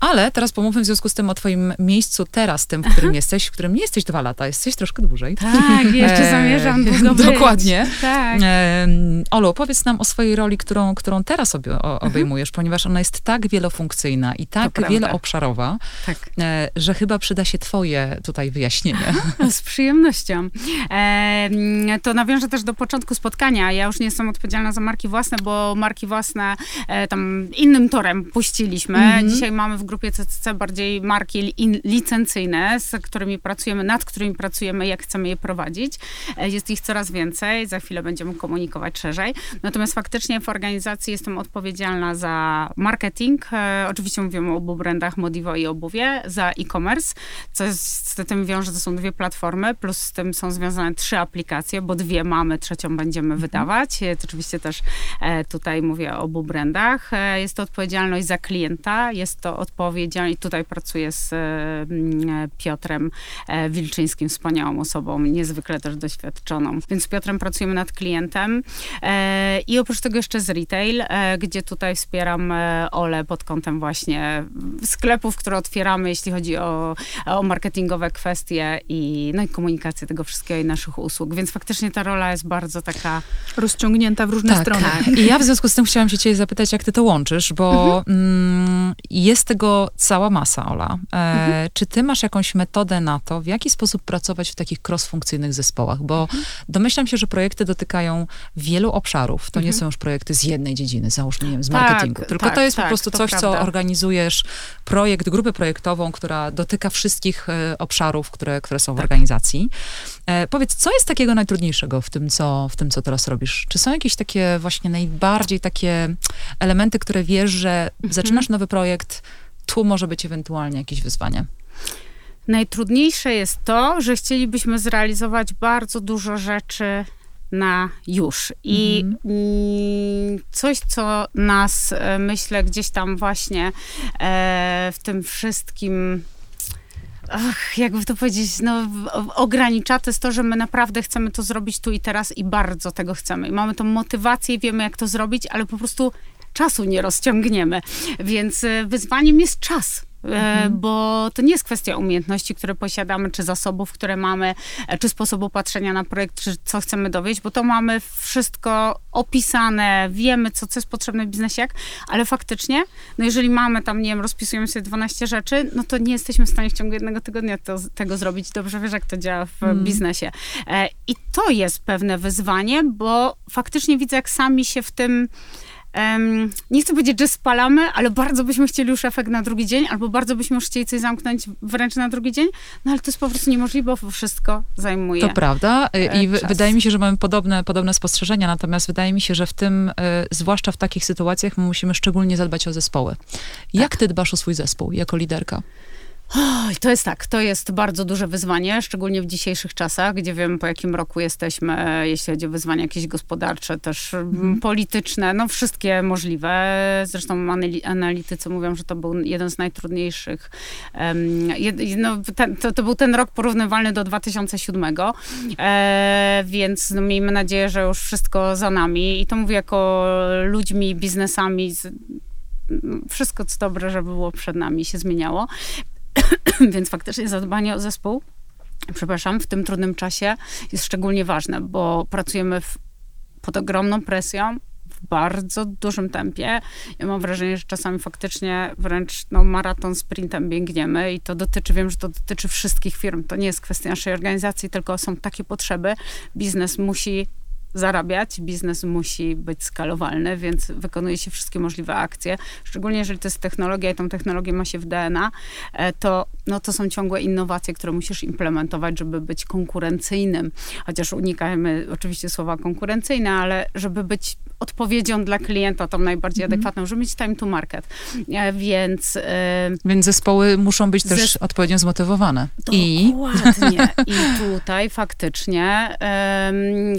Ale teraz pomówmy w związku z tym o twoim miejscu teraz, tym, w którym jesteś, w którym nie jesteś dwa lata, jesteś troszkę dłużej. Tak, jeszcze E, zamierzam długo być. Dokładnie. Tak. Em, Olu, powiedz nam o swojej roli, którą, którą teraz o, obejmujesz, ponieważ ona jest tak wielofunkcyjna i tak wieloobszarowa, tak. e, że chyba przyda się twoje tutaj wyjaśnienie. Z przyjemnością. E, to nawiążę też do początku spotkania. Ja już nie jestem odpowiedzialna za marki własne, bo marki własne e, tam innym torem puściliśmy. Mhm. Dzisiaj mamy w grupie CCC bardziej marki licencyjne, z którymi pracujemy, nad którymi pracujemy, jak chcemy je prowadzić. E, jest ich coraz więcej, za chwilę będziemy komunikować szerzej. Natomiast faktycznie w organizacji jestem odpowiedzialna za marketing. E, oczywiście mówimy o obu brandach Modivo i Obuwie, za e-commerce, co jest, z tym wiąże, to są dwie platformy, plus z tym są związane trzy aplikacje, bo dwie mamy, trzecią będziemy mhm. wydawać. E, to oczywiście też tutaj mówię o obu brandach. Jest to odpowiedzialność za klienta, jest to odpowiedzialność, tutaj pracuję z mm, Piotrem Wilczyńskim, wspaniałą osobą, niezwykle też doświadczoną. Więc z Piotrem pracujemy nad klientem i oprócz tego jeszcze z retail, gdzie tutaj wspieram Ole pod kątem właśnie sklepów, które otwieramy, jeśli chodzi o, o marketingowe kwestie i, no i komunikację tego wszystkiego i naszych usług. Więc faktycznie ta rola jest bardzo taka... Rozciągnięta w różne tak, strony. Tak. I ja w związku z tym chciałam się ciebie zapytać, jak ty to łączysz, bo mhm. mm, jest tego cała masa, Ola. E, mhm. Czy ty masz jakąś metodę na to, w jaki sposób pracować w takich cross-funkcyjnych zespołach? Bo mhm. domyślam się, że projekty dotykają wielu obszarów. To nie mhm. są już projekty z jednej dziedziny, załóżmy, nie wiem, z tak, marketingu. Tylko tak, to jest tak, po prostu coś, prawda. co organizujesz, projekt, grupę projektową, która dotyka wszystkich e, obszarów, które, które są w tak. organizacji. E, powiedz, co jest takiego najtrudniejszego w tym, co, w tym, co teraz robisz? Czy są jakieś takie właśnie najbardziej takie elementy, które wiesz, że mhm. zaczynasz nowy projekt, tu może być ewentualnie jakieś wyzwanie? Najtrudniejsze jest to, że chcielibyśmy zrealizować bardzo dużo rzeczy na już. I mm. coś, co nas, e, myślę, gdzieś tam właśnie e, w tym wszystkim ach, jakby to powiedzieć, no, ogranicza, to jest to, że my naprawdę chcemy to zrobić tu i teraz i bardzo tego chcemy. I mamy tą motywację, wiemy jak to zrobić, ale po prostu czasu nie rozciągniemy. Więc e, wyzwaniem jest czas mhm. bo to nie jest kwestia umiejętności, które posiadamy, czy zasobów, które mamy, e, czy sposobu patrzenia na projekt, czy co chcemy dowieść, bo to mamy wszystko opisane, wiemy, co, co jest potrzebne w biznesie, jak, ale faktycznie, no jeżeli mamy tam, nie wiem, rozpisujemy sobie 12 rzeczy, no to nie jesteśmy w stanie w ciągu jednego tygodnia to, tego zrobić. Dobrze wiesz, jak to działa w mm. biznesie. E, I to jest pewne wyzwanie, bo faktycznie widzę, jak sami się w tym Um, nie chcę powiedzieć, że spalamy, ale bardzo byśmy chcieli już efekt na drugi dzień, albo bardzo byśmy już chcieli coś zamknąć wręcz na drugi dzień, no ale to jest po prostu niemożliwe, bo wszystko zajmuje To prawda i czas. wydaje mi się, że mamy podobne, podobne spostrzeżenia, natomiast wydaje mi się, że w tym, y, zwłaszcza w takich sytuacjach, my musimy szczególnie zadbać o zespoły. Jak tak. ty dbasz o swój zespół jako liderka? To jest tak, to jest bardzo duże wyzwanie, szczególnie w dzisiejszych czasach, gdzie wiem po jakim roku jesteśmy, jeśli chodzi o wyzwania jakieś gospodarcze, też mm. polityczne, no wszystkie możliwe. Zresztą analitycy mówią, że to był jeden z najtrudniejszych. Um, jed, no, ten, to, to, był ten rok porównywalny do 2007, e, więc no, miejmy nadzieję, że już wszystko za nami i to mówię jako ludźmi, biznesami, z, wszystko co dobre, że było przed nami się zmieniało. Więc faktycznie zadbanie o zespół, przepraszam, w tym trudnym czasie jest szczególnie ważne, bo pracujemy w, pod ogromną presją, w bardzo dużym tempie. Ja mam wrażenie, że czasami faktycznie wręcz no, maraton sprintem biegniemy i to dotyczy, wiem, że to dotyczy wszystkich firm. To nie jest kwestia naszej organizacji, tylko są takie potrzeby. Biznes musi zarabiać, biznes musi być skalowalny, więc wykonuje się wszystkie możliwe akcje. Szczególnie jeżeli to jest technologia i tą technologię ma się w DNA, e, to, no, to są ciągłe innowacje, które musisz implementować, żeby być konkurencyjnym. Chociaż unikajmy oczywiście słowa konkurencyjne, ale żeby być odpowiedzią dla klienta, tą najbardziej mm. adekwatną, żeby mieć time to market. E, więc... E, więc zespoły muszą być też odpowiednio zmotywowane. Dokładnie. I, I tutaj faktycznie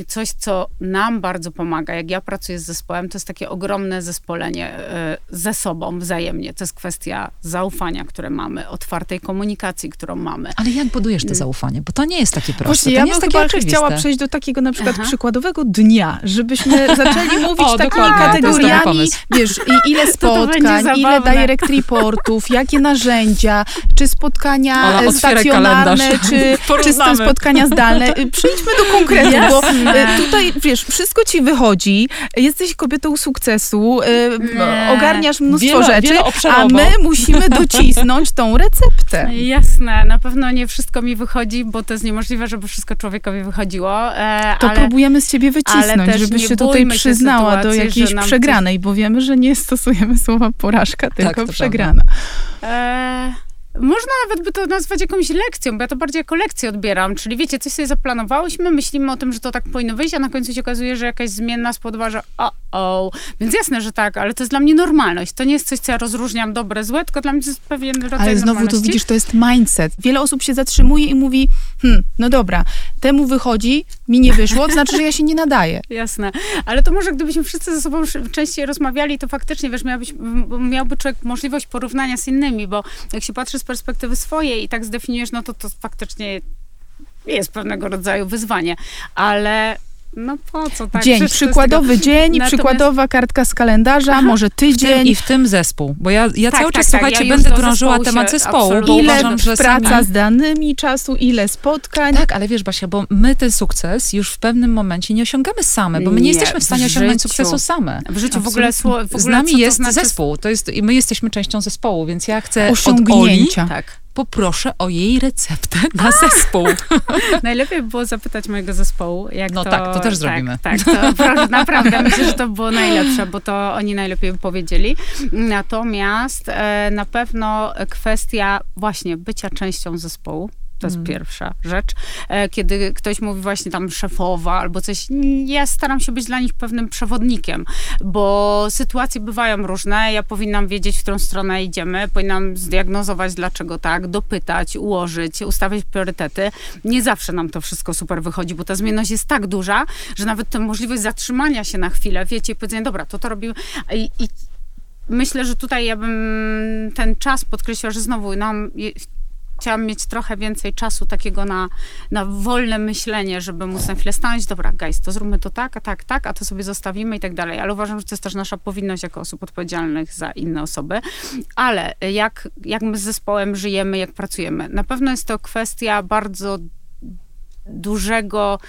coś, co nam bardzo pomaga, jak ja pracuję z zespołem, to jest takie ogromne zespolenie e, ze sobą wzajemnie. To jest kwestia zaufania, które mamy, otwartej komunikacji, którą mamy. Ale jak budujesz to mm. zaufanie? Bo to nie jest takie proste. Właśnie, to ja nie jest takie oczywiste. chciała przejść do takiego na przykład Aha. przykładowego dnia, żebyśmy zaczęli mówić o, takimi kategoriami, wiesz, ile spotkań, ile direct reportów, jakie narzędzia, czy spotkania Ola, stacjonarne, czy, czy spotkania zdalne. Przejdźmy do konkretu, bo e, tutaj wiesz, wszystko ci wychodzi, jesteś kobietą sukcesu, y, ogarniasz mnóstwo wiele, rzeczy, a my musimy docisnąć tą receptę. Jasne, na pewno nie wszystko mi wychodzi, bo to jest niemożliwe, żeby wszystko człowiekowi wychodziło. E, to ale, próbujemy z ciebie wycisnąć, żebyś się tutaj przyznała sytuacji, do jakiejś przegranej, bo wiemy, że nie stosujemy słowa porażka, tak, tylko tak, przegrana. E, Można nawet by to nazwać jakąś lekcją, bo ja to bardziej jako lekcję odbieram. Czyli wiecie, coś sobie zaplanowałyśmy, myślimy o tym, że to tak powinno wyjść, a na końcu się okazuje, że jakaś zmienna spowodowała, że o. Więc jasne, że tak, ale to jest dla mnie normalność. To nie jest coś, co ja rozróżniam dobre, złe, tylko dla mnie to jest pewien rodzaj Ale znowu normalności. to widzisz, to jest mindset. Wiele osób się zatrzymuje i mówi, hm, no dobra, temu wychodzi, mi nie wyszło, to znaczy, że ja się nie nadaję. Jasne, ale to może gdybyśmy wszyscy ze sobą częściej rozmawiali, to faktycznie, wiesz, miałbyś, miałby człowiek możliwość porównania z innymi, bo jak się patrzy z perspektywy swojej i tak zdefiniujesz, no to to faktycznie jest pewnego rodzaju wyzwanie, ale no po co tak? dzień, przykładowy dzień, Natomiast- przykładowa kartka z kalendarza, może W tym, tydzień. I w tym zespół. Bo ja, ja Tak, cały tak, czas, tak, słuchajcie, ja będę drążyła temat zespołu, bo ile uważam, że praca sami... z danymi czasu, ile spotkań. Tak, ale wiesz, Basia, bo my ten sukces już w pewnym momencie nie osiągamy same, bo my nie, Nie, jesteśmy w stanie w osiągnąć życiu. sukcesu same. W życiu w ogóle, w ogóle Z nami jest znaczy zespół, to jest, i my jesteśmy częścią zespołu, więc ja chcę od Oli Osiągnięcia. Tak. Poproszę o jej receptę na zespół. Najlepiej by było zapytać mojego zespołu, jak No to... tak, to też zrobimy. Tak, to proszę, naprawdę myślę, że to było najlepsze, bo to oni najlepiej powiedzieli. Natomiast e, na pewno kwestia właśnie bycia częścią zespołu, to jest Mm. pierwsza rzecz. E, Kiedy ktoś mówi właśnie tam szefowa albo coś, ja staram się być dla nich pewnym przewodnikiem, bo sytuacje bywają różne. Ja powinnam wiedzieć, w którą stronę idziemy, powinnam zdiagnozować, dlaczego tak, dopytać, ułożyć, ustawić priorytety. Nie zawsze nam to wszystko super wychodzi, bo ta zmienność jest tak duża, że nawet tę możliwość zatrzymania się na chwilę, wiecie, i powiedzenia, dobra, to to robimy. I, i myślę, że tutaj ja bym ten czas podkreśliła, że znowu nam je- chciałam mieć trochę więcej czasu takiego na, na wolne myślenie, żeby móc na chwilę stanąć, dobra, guys, to zróbmy to tak, a tak, tak, a to sobie zostawimy i tak dalej. Ale uważam, że to jest też nasza powinność jako osób odpowiedzialnych za inne osoby. Ale jak, jak my z zespołem żyjemy, jak pracujemy? Na pewno jest to kwestia bardzo dużego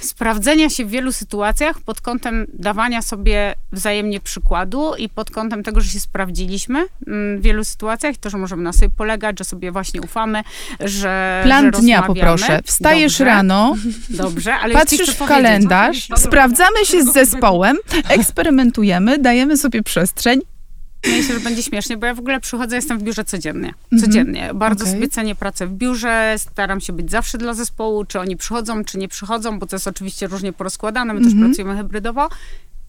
sprawdzenia się w wielu sytuacjach pod kątem dawania sobie wzajemnie przykładu i pod kątem tego, że się sprawdziliśmy mm, w wielu sytuacjach, to, że możemy na sobie polegać, że sobie właśnie ufamy, że Plan że dnia poproszę. Wstajesz Dobrze, rano, Dobrze, ale patrzysz w kalendarz, sprawdzamy się z zespołem, eksperymentujemy, dajemy sobie przestrzeń. Myślę, że będzie śmiesznie, bo ja w ogóle przychodzę, jestem w biurze codziennie. Mhm. Codziennie. Bardzo Okej. sobie cenię pracę w biurze, staram się być zawsze dla zespołu, czy oni przychodzą, czy nie przychodzą, bo to jest oczywiście różnie porozkładane, my też Mhm. pracujemy hybrydowo.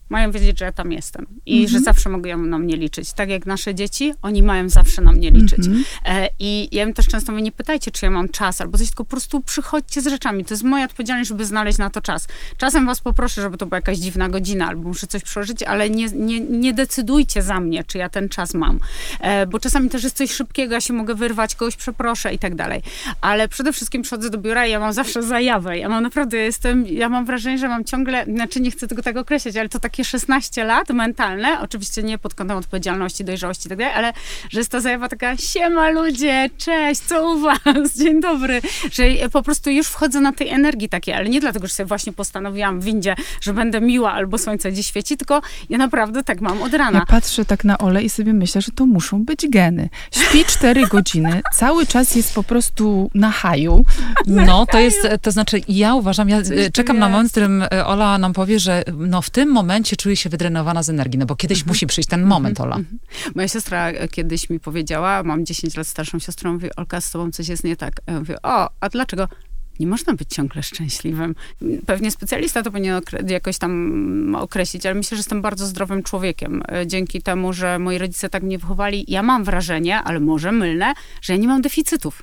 Mają wiedzieć, że ja tam jestem i Mhm. że zawsze mogą na mnie liczyć. Tak jak nasze dzieci, oni mają zawsze na mnie liczyć. Mhm. E, I ja im też często mówię, nie pytajcie, czy ja mam czas, albo coś, tylko po prostu przychodźcie z rzeczami. To jest moja odpowiedzialność, żeby znaleźć na to czas. Czasem was poproszę, żeby to była jakaś dziwna godzina, albo muszę coś przełożyć, ale nie, nie, nie decydujcie za mnie, czy ja ten czas mam. E, bo czasami też jest coś szybkiego, ja się mogę wyrwać, kogoś przeproszę i tak dalej. Ale przede wszystkim przychodzę do biura i ja mam zawsze zajawę. Ja mam naprawdę, jestem, ja mam wrażenie, że mam ciągle, znaczy nie chcę tego tak określać, ale to takie 16 lat mentalne, oczywiście nie pod kątem odpowiedzialności, dojrzałości i tak dalej, ale że jest ta zajawa taka, siema ludzie, cześć, co u was, dzień dobry, że po prostu już wchodzę na tej energii takiej, ale nie dlatego, że sobie właśnie postanowiłam w windzie, że będę miła albo słońce dziś świeci, tylko ja naprawdę tak mam od rana. Ja patrzę tak na Ole i sobie myślę, że to muszą być geny. Śpi 4 godziny, cały czas jest po prostu na haju. No, to jest, to znaczy ja uważam, ja czekam na moment, w którym e, Ola nam powie, że no w tym momencie czuję się wydrenowana z energii, no bo kiedyś musi przyjść ten moment, Ola. Moja siostra e, kiedyś mi powiedziała, mam 10 lat starszą siostrą, mówi, Olka, z tobą coś jest nie tak. Ja mówię, o, a dlaczego? Nie można być ciągle szczęśliwym. Pewnie specjalista to powinien jakoś tam określić, ale myślę, że jestem bardzo zdrowym człowiekiem. E, Dzięki temu, że moi rodzice tak mnie wychowali, ja mam wrażenie, ale może mylne, że ja nie mam deficytów.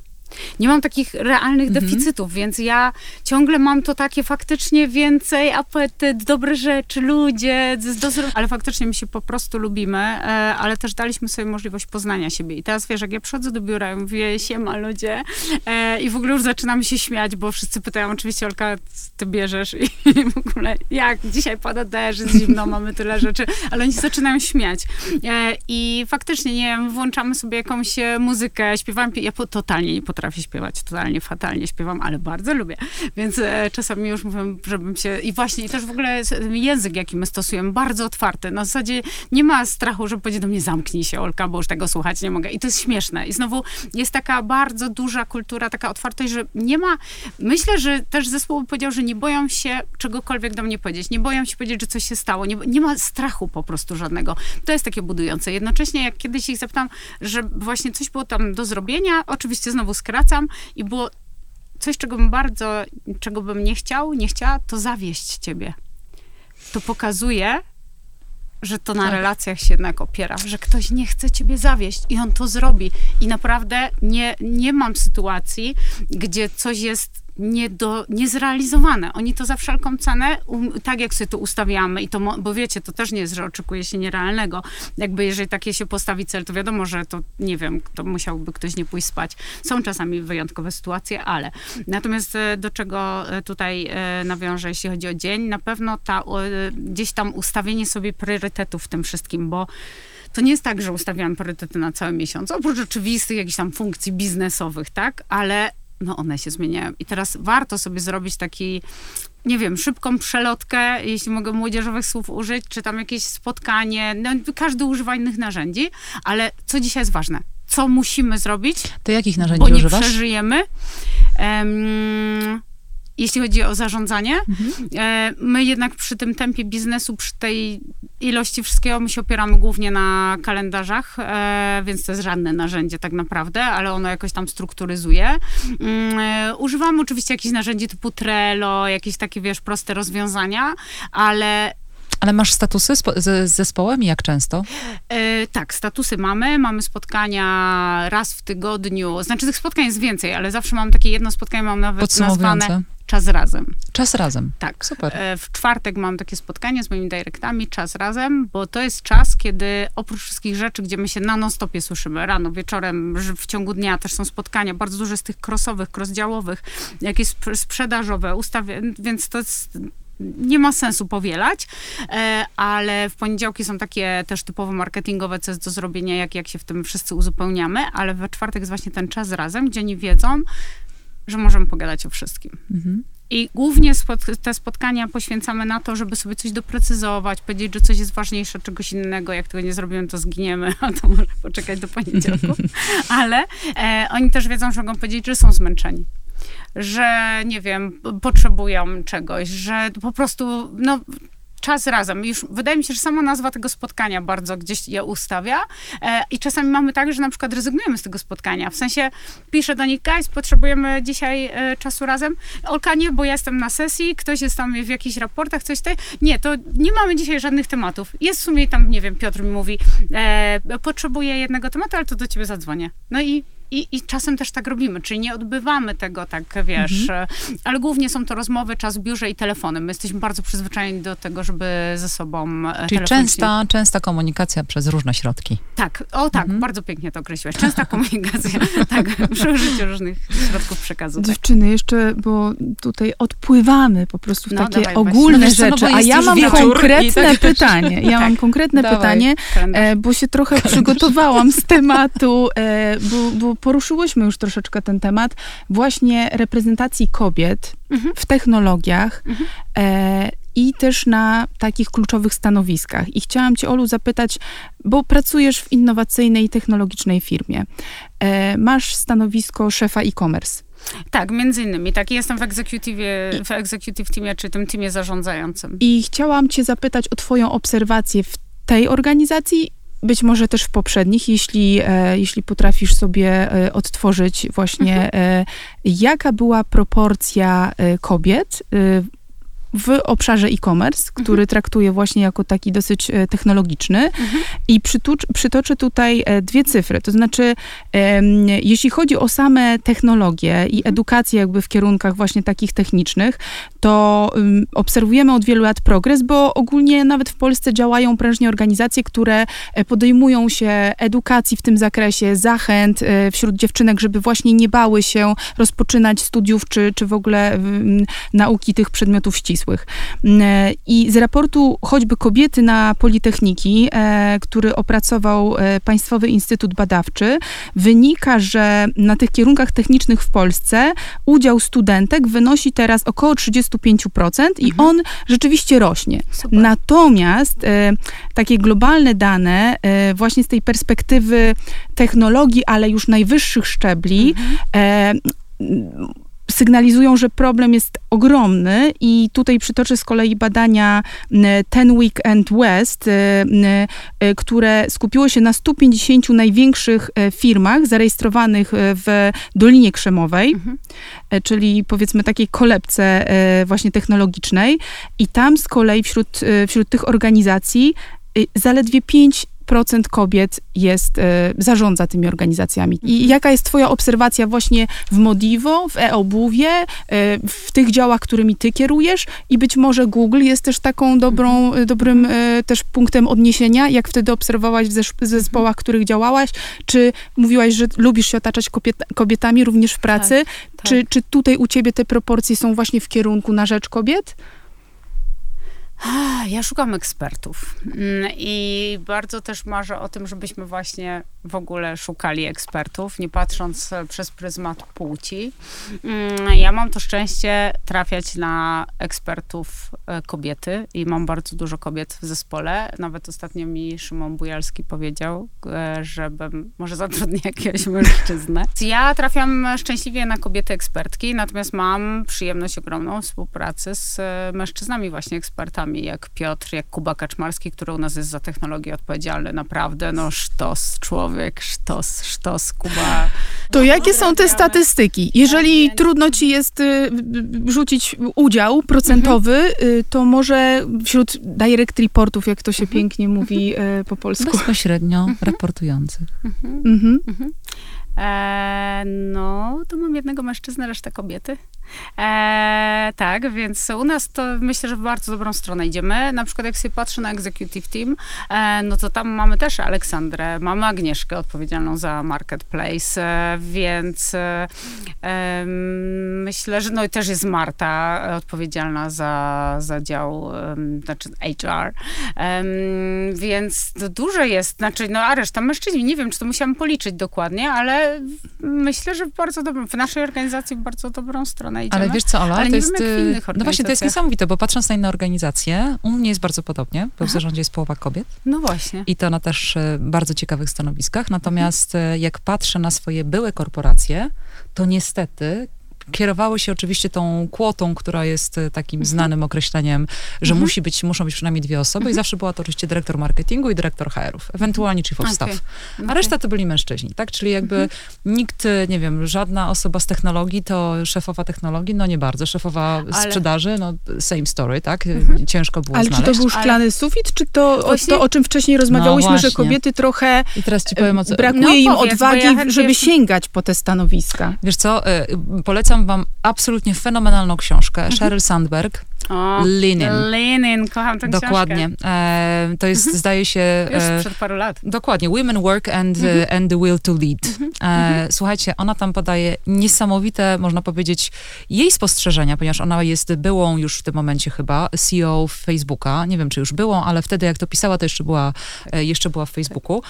Nie mam takich realnych deficytów, więc ja ciągle mam to takie faktycznie więcej apetyt, dobre rzeczy, ludzie, do, ale faktycznie my się po prostu lubimy, e, ale też daliśmy sobie możliwość poznania siebie. I teraz wiesz, jak ja przychodzę do biura i mówię, siema ludzie e, i w ogóle już zaczynamy się śmiać, bo wszyscy pytają oczywiście, Olka, ty bierzesz i w ogóle jak, dzisiaj pada deszcz, jest zimno, mamy tyle rzeczy, ale oni się zaczynają śmiać. E, I faktycznie, nie wiem, włączamy sobie jakąś muzykę, śpiewamy, pi- ja po, totalnie nie potrafię potrafię śpiewać, totalnie fatalnie śpiewam, ale bardzo lubię. Więc e, czasami już mówię, żebym się... I właśnie i też w ogóle język, jaki my stosujemy, bardzo otwarty. Na zasadzie nie ma strachu, że powiedzie do mnie zamknij się, Olka, bo już tego słuchać nie mogę. I to jest śmieszne. I znowu jest taka bardzo duża kultura, taka otwartość, że nie ma... Myślę, że też zespół powiedział, że nie boją się czegokolwiek do mnie powiedzieć. Nie boją się powiedzieć, że coś się stało. Nie, nie ma strachu po prostu żadnego. To jest takie budujące. Jednocześnie, jak kiedyś ich zapytam, że właśnie coś było tam do zrobienia, oczywiście znowu skracam i było coś, czego bym bardzo, czego bym nie chciał, nie chciała, to zawieść ciebie. To pokazuje, że to na tak. relacjach się jednak opiera, że ktoś nie chce ciebie zawieść i on to zrobi. I naprawdę nie, nie mam sytuacji, gdzie coś jest nie do, niezrealizowane. Oni to za wszelką cenę, um, tak jak sobie to ustawiamy i to, bo wiecie, to też nie jest, że oczekuje się nierealnego. Jakby jeżeli takie się postawi cel, to wiadomo, że to, nie wiem, to musiałby ktoś nie pójść spać. Są czasami wyjątkowe sytuacje, ale natomiast e, do czego e, tutaj e, nawiążę, jeśli chodzi o dzień, na pewno ta, gdzieś tam ustawienie sobie priorytetów w tym wszystkim, bo to nie jest tak, że ustawiam priorytety na cały miesiąc, oprócz oczywistych jakichś tam funkcji biznesowych, tak, ale no one się zmieniają. I teraz warto sobie zrobić taki nie wiem, szybką przelotkę, jeśli mogę młodzieżowych słów użyć, czy tam jakieś spotkanie, no, każdy używa innych narzędzi, ale co dzisiaj jest ważne? Co musimy zrobić? To jakich narzędzi bo nie używasz? przeżyjemy. Um, jeśli chodzi o zarządzanie. Mhm. E, my jednak przy tym tempie biznesu, przy tej ilości wszystkiego, my się opieramy głównie na kalendarzach, e, więc to jest żadne narzędzie tak naprawdę, ale ono jakoś tam strukturyzuje. Mm, e, używamy oczywiście jakichś narzędzi typu Trello, jakieś takie, wiesz, proste rozwiązania, ale ale masz statusy z, z, zespołem jak często? E, tak, statusy mamy. Mamy spotkania raz w tygodniu. Znaczy tych spotkań jest więcej, ale zawsze mam takie jedno spotkanie, mam nawet nazwane Czas razem. Czas razem. Tak. Super. E, w czwartek mam takie spotkanie z moimi dyrektami, czas razem, bo to jest czas, kiedy oprócz wszystkich rzeczy, gdzie my się na non-stopie słyszymy, rano, wieczorem, w ciągu dnia też są spotkania, bardzo dużo z tych crossowych, crossdziałowych, jakieś sprzedażowe, ustawie, więc to jest nie ma sensu powielać, e, ale w poniedziałki są takie też typowo marketingowe, co jest do zrobienia, jak, jak się w tym wszyscy uzupełniamy, ale we czwartek jest właśnie ten czas razem, gdzie oni wiedzą, że możemy pogadać o wszystkim. Mhm. I głównie te spotkania poświęcamy na to, żeby sobie coś doprecyzować, powiedzieć, że coś jest ważniejsze czegoś innego. Jak tego nie zrobimy, to zginiemy, a to może poczekać do poniedziałku. Ale e, oni też wiedzą, że mogą powiedzieć, że są zmęczeni że nie wiem, potrzebują czegoś, że po prostu, no, czas razem. Już wydaje mi się, że sama nazwa tego spotkania bardzo gdzieś je ustawia. E, I czasami mamy tak, że na przykład rezygnujemy z tego spotkania. W sensie piszę do nich, guys, potrzebujemy dzisiaj e, czasu razem. Olka, nie, bo ja jestem na sesji, ktoś jest tam w jakichś raportach, coś tutaj. Nie, to nie mamy dzisiaj żadnych tematów. Jest w sumie tam, nie wiem, Piotr mi mówi, e, potrzebuję jednego tematu, ale to do ciebie zadzwonię. No i i, I czasem też tak robimy, czyli nie odbywamy tego tak, wiesz, mhm. ale głównie są to rozmowy, czas w biurze i telefonem. My jesteśmy bardzo przyzwyczajeni do tego, żeby ze sobą e, Czyli częsta, częsta komunikacja przez różne środki. Tak, o tak, mhm. bardzo pięknie to określiłaś. Częsta komunikacja, tak, przy użyciu różnych środków przekazu. Tak. Dziewczyny, jeszcze, bo tutaj odpływamy po prostu w no, takie dawaj, ogólne no, rzeczy, no, a ja mam konkretne tak pytanie. Ja tak. mam konkretne dawaj. pytanie, e, bo się trochę przygotowałam z tematu, e, bo, bo poruszyłyśmy już troszeczkę ten temat właśnie reprezentacji kobiet mhm. w technologiach mhm. e, i też na takich kluczowych stanowiskach. I chciałam cię, Olu, zapytać, bo pracujesz w innowacyjnej, technologicznej firmie. E, masz stanowisko szefa e-commerce. Tak, między innymi. Tak, jestem w executive, w executive teamie, czy tym teamie zarządzającym. I chciałam cię zapytać o twoją obserwację w tej organizacji być może też w poprzednich, jeśli, e, jeśli potrafisz sobie e, odtworzyć właśnie, mhm. E, jaka była proporcja kobiet w obszarze e-commerce, który mhm. traktuje właśnie jako taki dosyć e, technologiczny. Mhm. I przytucz, przytoczę tutaj e, dwie cyfry. To znaczy, jeśli chodzi o same technologie i mhm. edukację jakby w kierunkach właśnie takich technicznych, to obserwujemy od wielu lat progres, bo ogólnie nawet w Polsce działają prężnie organizacje, które e, podejmują się edukacji w tym zakresie, zachęt wśród dziewczynek, żeby właśnie nie bały się rozpoczynać studiów, czy, czy w ogóle nauki tych przedmiotów ścisłych. Ścisłych. E, I z raportu choćby Kobiety na Politechniki, e, który opracował e, Państwowy Instytut Badawczy, wynika, że na tych kierunkach technicznych w Polsce udział studentek wynosi teraz około 35% i Mhm. on rzeczywiście rośnie. Super. Natomiast takie globalne dane, właśnie z tej perspektywy technologii, ale już najwyższych szczebli, Mhm. Sygnalizują, że problem jest ogromny i tutaj przytoczę z kolei badania Ten Week and West, m, e, które skupiło się na 150 największych e, firmach zarejestrowanych e, w Dolinie Krzemowej, Mhm. e, czyli powiedzmy takiej kolebce właśnie technologicznej i tam z kolei wśród, wśród tych organizacji e, zaledwie 5% kobiet jest, e, zarządza tymi organizacjami. I jaka jest twoja obserwacja właśnie w Modivo, w e-obuwie, e, w tych działach, którymi ty kierujesz i być może Google jest też taką dobrą, e, dobrym też punktem odniesienia, jak wtedy obserwowałaś w zespołach, w których działałaś, czy mówiłaś, że lubisz się otaczać kobiet, kobietami również w pracy, tak. czy, czy tutaj u ciebie te proporcje są właśnie w kierunku na rzecz kobiet? Ja szukam ekspertów. Mm, i bardzo też marzę o tym, żebyśmy właśnie w ogóle szukali ekspertów, nie patrząc e, przez pryzmat płci. Mm, Ja mam to szczęście trafiać na ekspertów e, kobiety i mam bardzo dużo kobiet w zespole. Nawet ostatnio mi Szymon Bujalski powiedział, e, żebym może zatrudnił jakiegoś mężczyznę. Ja trafiam szczęśliwie na kobiety ekspertki, natomiast mam przyjemność ogromną współpracy z mężczyznami właśnie ekspertami, jak Piotr, jak Kuba Kaczmarski, który u nas jest za technologię odpowiedzialny. Naprawdę, no sztos, człowiek, sztos, sztos, Kuba. To jakie są te statystyki? Jeżeli trudno ci jest y, rzucić udział procentowy, y, to może wśród direct reportów, jak to się pięknie mówi y, po polsku. Bezpośrednio raportujących. Mhm. E, no, to mam jednego mężczyznę, resztę kobiety. E, tak, więc u nas to myślę, że w bardzo dobrą stronę idziemy. Na przykład jak sobie patrzę na Executive Team, e, no to tam mamy też Aleksandrę, mamy Agnieszkę odpowiedzialną za Marketplace, e, więc e, myślę, że no i też jest Marta odpowiedzialna za, za dział, znaczy HR. Więc to dużo jest, znaczy, no a reszta mężczyźni, nie wiem, czy to musiałam policzyć dokładnie, ale myślę, że w bardzo dobrą, w naszej organizacji w bardzo dobrą stronę idziemy. Ale wiesz co, Ola, Ale to jest... wiem, y, no właśnie, to jest niesamowite, bo patrząc na inne organizacje, u mnie jest bardzo podobnie, bo w zarządzie jest połowa kobiet No właśnie. i to na też y, bardzo ciekawych stanowiskach. Natomiast y, jak patrzę na swoje były korporacje, to niestety kierowały się oczywiście tą kłotą, która jest y, takim znanym określeniem, że Mhm. musi być, muszą być przynajmniej dwie osoby i zawsze była to oczywiście dyrektor marketingu i dyrektor HR-ów, ewentualnie chief of staff. Okej. A reszta to byli mężczyźni, tak? Czyli jakby nikt, y, nie wiem, żadna osoba z technologii to szefowa technologii, no nie bardzo. Szefowa Ale- sprzedaży, no same story, tak? Y, Ciężko było Ale czy to znaleźć. był szklany sufit, czy to o, Właśnie- to, o czym wcześniej rozmawiałyśmy, że właśnie. kobiety trochę I teraz ci powiem o co... brakuje No im powiedz, bo odwagi, ja chętnie- żeby sięgać po te stanowiska? Wiesz co, y, polecam wam absolutnie fenomenalną książkę Mhm. Sheryl Sandberg, O, Linen. Linen, kocham tę Dokładnie. książkę. E, to jest, zdaje się... Już e, przed paru lat. Dokładnie, Women Work and, Mhm. e, and the Will to Lead. E, słuchajcie, ona tam podaje niesamowite, można powiedzieć, jej spostrzeżenia, ponieważ ona jest byłą już w tym momencie chyba CEO Facebooka. Nie wiem, czy już byłą, ale wtedy jak to pisała, to jeszcze była, e, jeszcze była w Facebooku.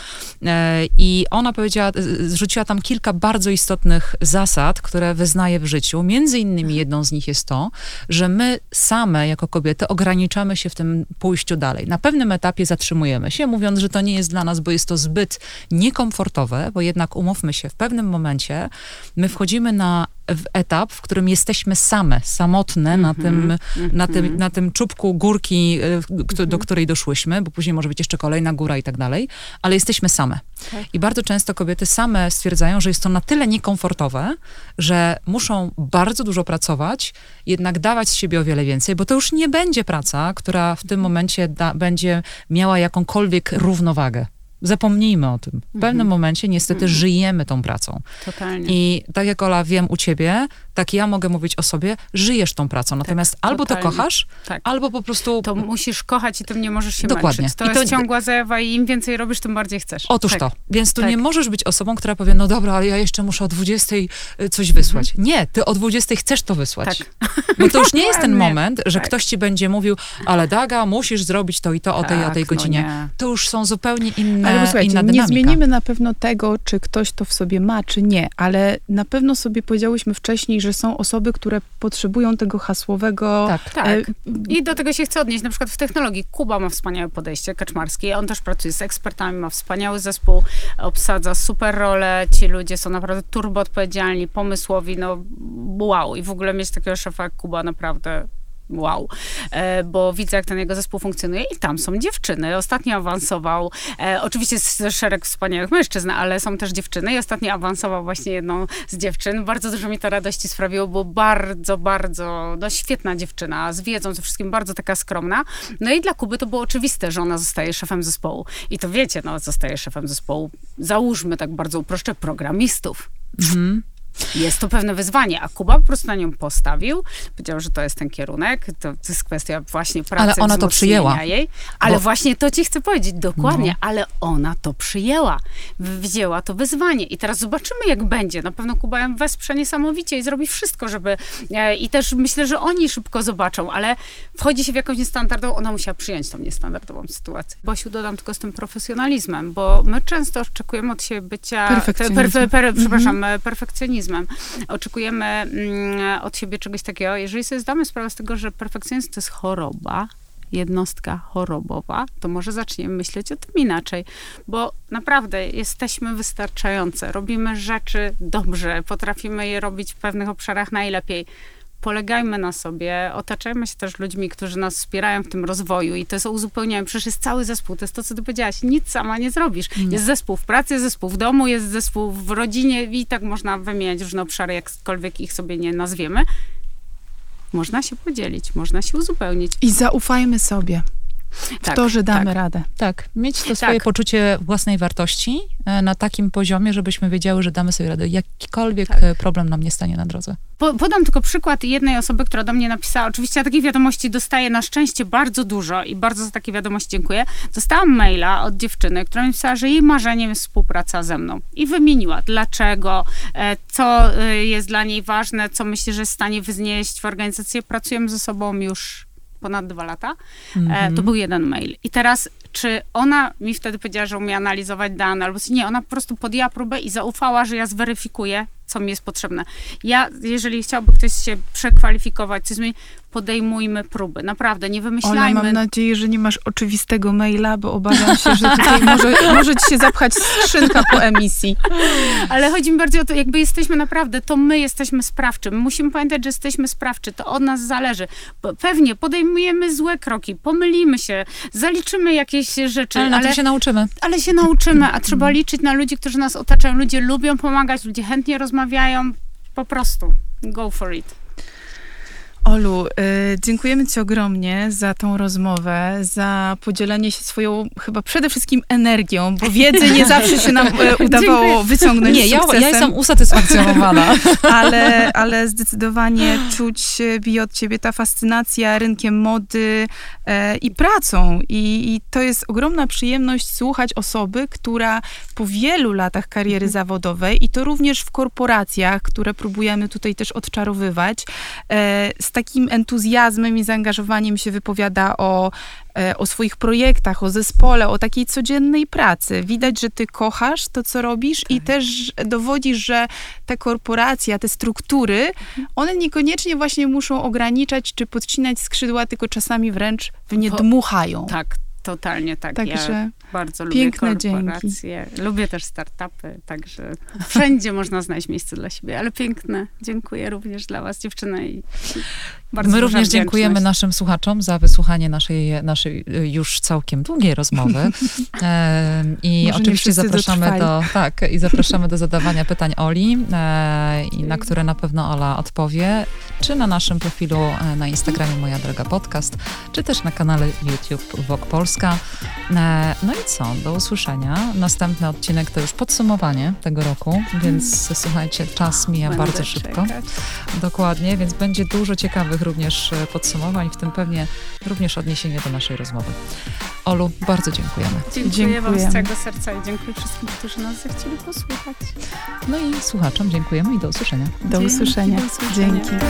I ona powiedziała, zrzuciła tam kilka bardzo istotnych zasad, które wyznaje w życiu. Między innymi jedną z nich jest to, że my same jako kobiety ograniczamy się w tym pójściu dalej. Na pewnym etapie zatrzymujemy się, mówiąc, że to nie jest dla nas, bo jest to zbyt niekomfortowe, bo jednak umówmy się, w pewnym momencie my wchodzimy na w etap, w którym jesteśmy same, samotne na, tym, na, tym, na tym czubku górki, k- do której doszłyśmy, bo później może być jeszcze kolejna góra i tak dalej, ale jesteśmy same. Tak. I bardzo często kobiety same stwierdzają, że jest to na tyle niekomfortowe, że muszą bardzo dużo pracować, jednak dawać z siebie o wiele więcej, bo to już nie będzie praca, która w tym momencie da, będzie miała jakąkolwiek równowagę. Zapomnijmy o tym. W pewnym Mhm. momencie niestety Mhm. żyjemy tą pracą. Totalnie. I tak jak Ola wiem u ciebie, tak ja mogę mówić o sobie, żyjesz tą pracą. Natomiast albo to totalnie. kochasz, Tak. albo po prostu... To musisz kochać i tym nie możesz się Dokładnie. męczyć. To I to- jest ciągła zajawa i im więcej robisz, tym bardziej chcesz. Otóż tak. to. Więc tu Tak. nie możesz być osobą, która powie, no dobra, ale ja jeszcze muszę o 20 coś wysłać. Nie, ty o 20 chcesz to wysłać. Mhm. Tak. Bo to już nie jest ten moment, że Tak. ktoś ci będzie mówił, ale Daga, musisz zrobić to i to o tej, o tej Tak, no godzinie. nie. to już są zupełnie inne, Ale posłuchajcie, inna nie zmienimy na pewno tego, czy ktoś to w sobie ma, czy nie, ale na pewno sobie powiedziałyśmy wcześniej, że są osoby, które potrzebują tego hasłowego... Tak. Tak. e, I do tego się chcę odnieść, na przykład w technologii. Kuba ma wspaniałe podejście, Kaczmarski, on też pracuje z ekspertami, ma wspaniały zespół, obsadza super role, ci ludzie są naprawdę turbo odpowiedzialni, pomysłowi, no wow. I w ogóle mieć takiego szefa jak Kuba naprawdę wow, e, bo widzę, jak ten jego zespół funkcjonuje i tam są dziewczyny. Ostatnio awansował, e, oczywiście jest szereg wspaniałych mężczyzn, ale są też dziewczyny i ostatnio awansował właśnie jedną z dziewczyn. Bardzo dużo mi to radości sprawiło, bo bardzo, bardzo, no świetna dziewczyna, z wiedzą, ze wszystkim bardzo taka skromna. No i dla Kuby to było oczywiste, że ona zostaje szefem zespołu. I to wiecie, no zostaje szefem zespołu, załóżmy tak bardzo uproszczę, programistów. Mhm. Jest to pewne wyzwanie, a Kuba po prostu na nią postawił, powiedział, że to jest ten kierunek, to, to jest kwestia właśnie pracy, Ale ona to przyjęła. Jej. Ale Bo- właśnie to ci chcę powiedzieć, dokładnie, No. ale ona to przyjęła, wzięła to wyzwanie i teraz zobaczymy, jak będzie. Na pewno Kuba ją wesprze niesamowicie i zrobi wszystko, żeby, e, i też myślę, że oni szybko zobaczą, ale wchodzi się w jakąś niestandardową, ona musiała przyjąć tą niestandardową sytuację. Bosiu, dodam tylko z tym profesjonalizmem, bo my często oczekujemy od siebie bycia, Perfekcjonizm. per, przepraszam, e, perfekcjonizmem. Oczekujemy mm, od siebie czegoś takiego. Jeżeli sobie zdamy sprawę z tego, że perfekcjonizm to jest choroba, jednostka chorobowa, to może zaczniemy myśleć o tym inaczej, bo naprawdę jesteśmy wystarczające, robimy rzeczy dobrze, potrafimy je robić w pewnych obszarach najlepiej. Polegajmy na sobie, otaczajmy się też ludźmi, którzy nas wspierają w tym rozwoju i to jest uzupełniają. Przecież jest cały zespół, to jest to, co ty powiedziałaś, nic sama nie zrobisz. Jest zespół w pracy, jest zespół w domu, jest zespół w rodzinie i tak można wymieniać różne obszary, jakkolwiek ich sobie nie nazwiemy. Można się podzielić, można się uzupełnić. I zaufajmy sobie w Tak, to, że damy tak. radę. Tak, mieć to swoje Tak. poczucie własnej wartości e, na takim poziomie, żebyśmy wiedziały, że damy sobie radę. Jakikolwiek Tak. e, problem nam nie stanie na drodze. Po, podam tylko przykład jednej osoby, która do mnie napisała. Oczywiście ja takich wiadomości dostaję na szczęście bardzo dużo i bardzo za takie wiadomości dziękuję. Dostałam maila od dziewczyny, która mi pisała, że jej marzeniem jest współpraca ze mną. I wymieniła dlaczego, e, co jest dla niej ważne, co myśli, że jest w stanie wznieść w organizacji. Pracujemy ze sobą już ponad dwa lata. E, Mhm. to był jeden mail. I teraz, czy ona mi wtedy powiedziała, że umie analizować dane, albo nie, ona po prostu podjęła próbę i zaufała, że ja zweryfikuję, co mi jest potrzebne. Ja, jeżeli chciałby ktoś się przekwalifikować, coś zmienić, podejmujmy próby. Naprawdę, nie Ola, wymyślajmy. mam nadzieję, że nie masz oczywistego maila, bo obawiam się, że tutaj może, może ci się zapchać skrzynka po emisji. Ale chodzi mi bardziej o to, jakby jesteśmy naprawdę, to my jesteśmy sprawczy. My musimy pamiętać, że jesteśmy sprawczy. To od nas zależy. Pewnie podejmujemy złe kroki, pomylimy się, zaliczymy jakieś rzeczy, Ale na ale, się nauczymy. ale się nauczymy, a trzeba liczyć na ludzi, którzy nas otaczają. Ludzie lubią pomagać, ludzie chętnie rozmawiają. Po prostu. Go for it. Olu, y, dziękujemy Ci ogromnie za tą rozmowę, za podzielenie się swoją chyba przede wszystkim energią, bo wiedzy nie zawsze się nam y, udawało Dziękuję. wyciągnąć Nie, z ja, ja jestem usatysfakcjonowana. ale, ale zdecydowanie czuć y, bije od Ciebie ta fascynacja rynkiem mody e, i pracą. I, I to jest ogromna przyjemność słuchać osoby, która po wielu latach kariery zawodowej i to również w korporacjach, które próbujemy tutaj też odczarowywać, z takim entuzjazmem i zaangażowaniem się wypowiada o, e, o swoich projektach, o zespole, o takiej codziennej pracy. Widać, że ty kochasz to, co robisz i też dowodzisz, że te korporacje, te struktury, one niekoniecznie właśnie muszą ograniczać czy podcinać skrzydła, tylko czasami wręcz w nie dmuchają. Tak, totalnie tak. Także ja bardzo lubię piękne korporacje. Lubię też startupy, także wszędzie można znaleźć miejsce dla siebie, ale piękne. Dziękuję również dla was, dziewczyny. I bardzo My również dziękujemy wdzięczność. naszym słuchaczom za wysłuchanie naszej, naszej y, już całkiem długiej rozmowy. E, I Może oczywiście zapraszamy dotrwali. do, tak, i zapraszamy do zadawania pytań Oli, e, i na które na pewno Ola odpowie, czy na naszym profilu e, na Instagramie Moja Droga Podcast, czy też na kanale YouTube Wok Polska. E, no i co? Do usłyszenia. Następny odcinek to już podsumowanie tego roku, więc słuchajcie, czas mija Będę bardzo szybko. czekać. Dokładnie, więc będzie dużo ciekawych również e, podsumowań, w tym pewnie również odniesienie do naszej rozmowy. Olu, bardzo dziękujemy. Dziękuję wam z całego serca i dziękuję wszystkim, którzy nas zechcieli posłuchać. No i słuchaczom dziękujemy i do usłyszenia. Do Dzięki, usłyszenia. do usłyszenia. Dzięki.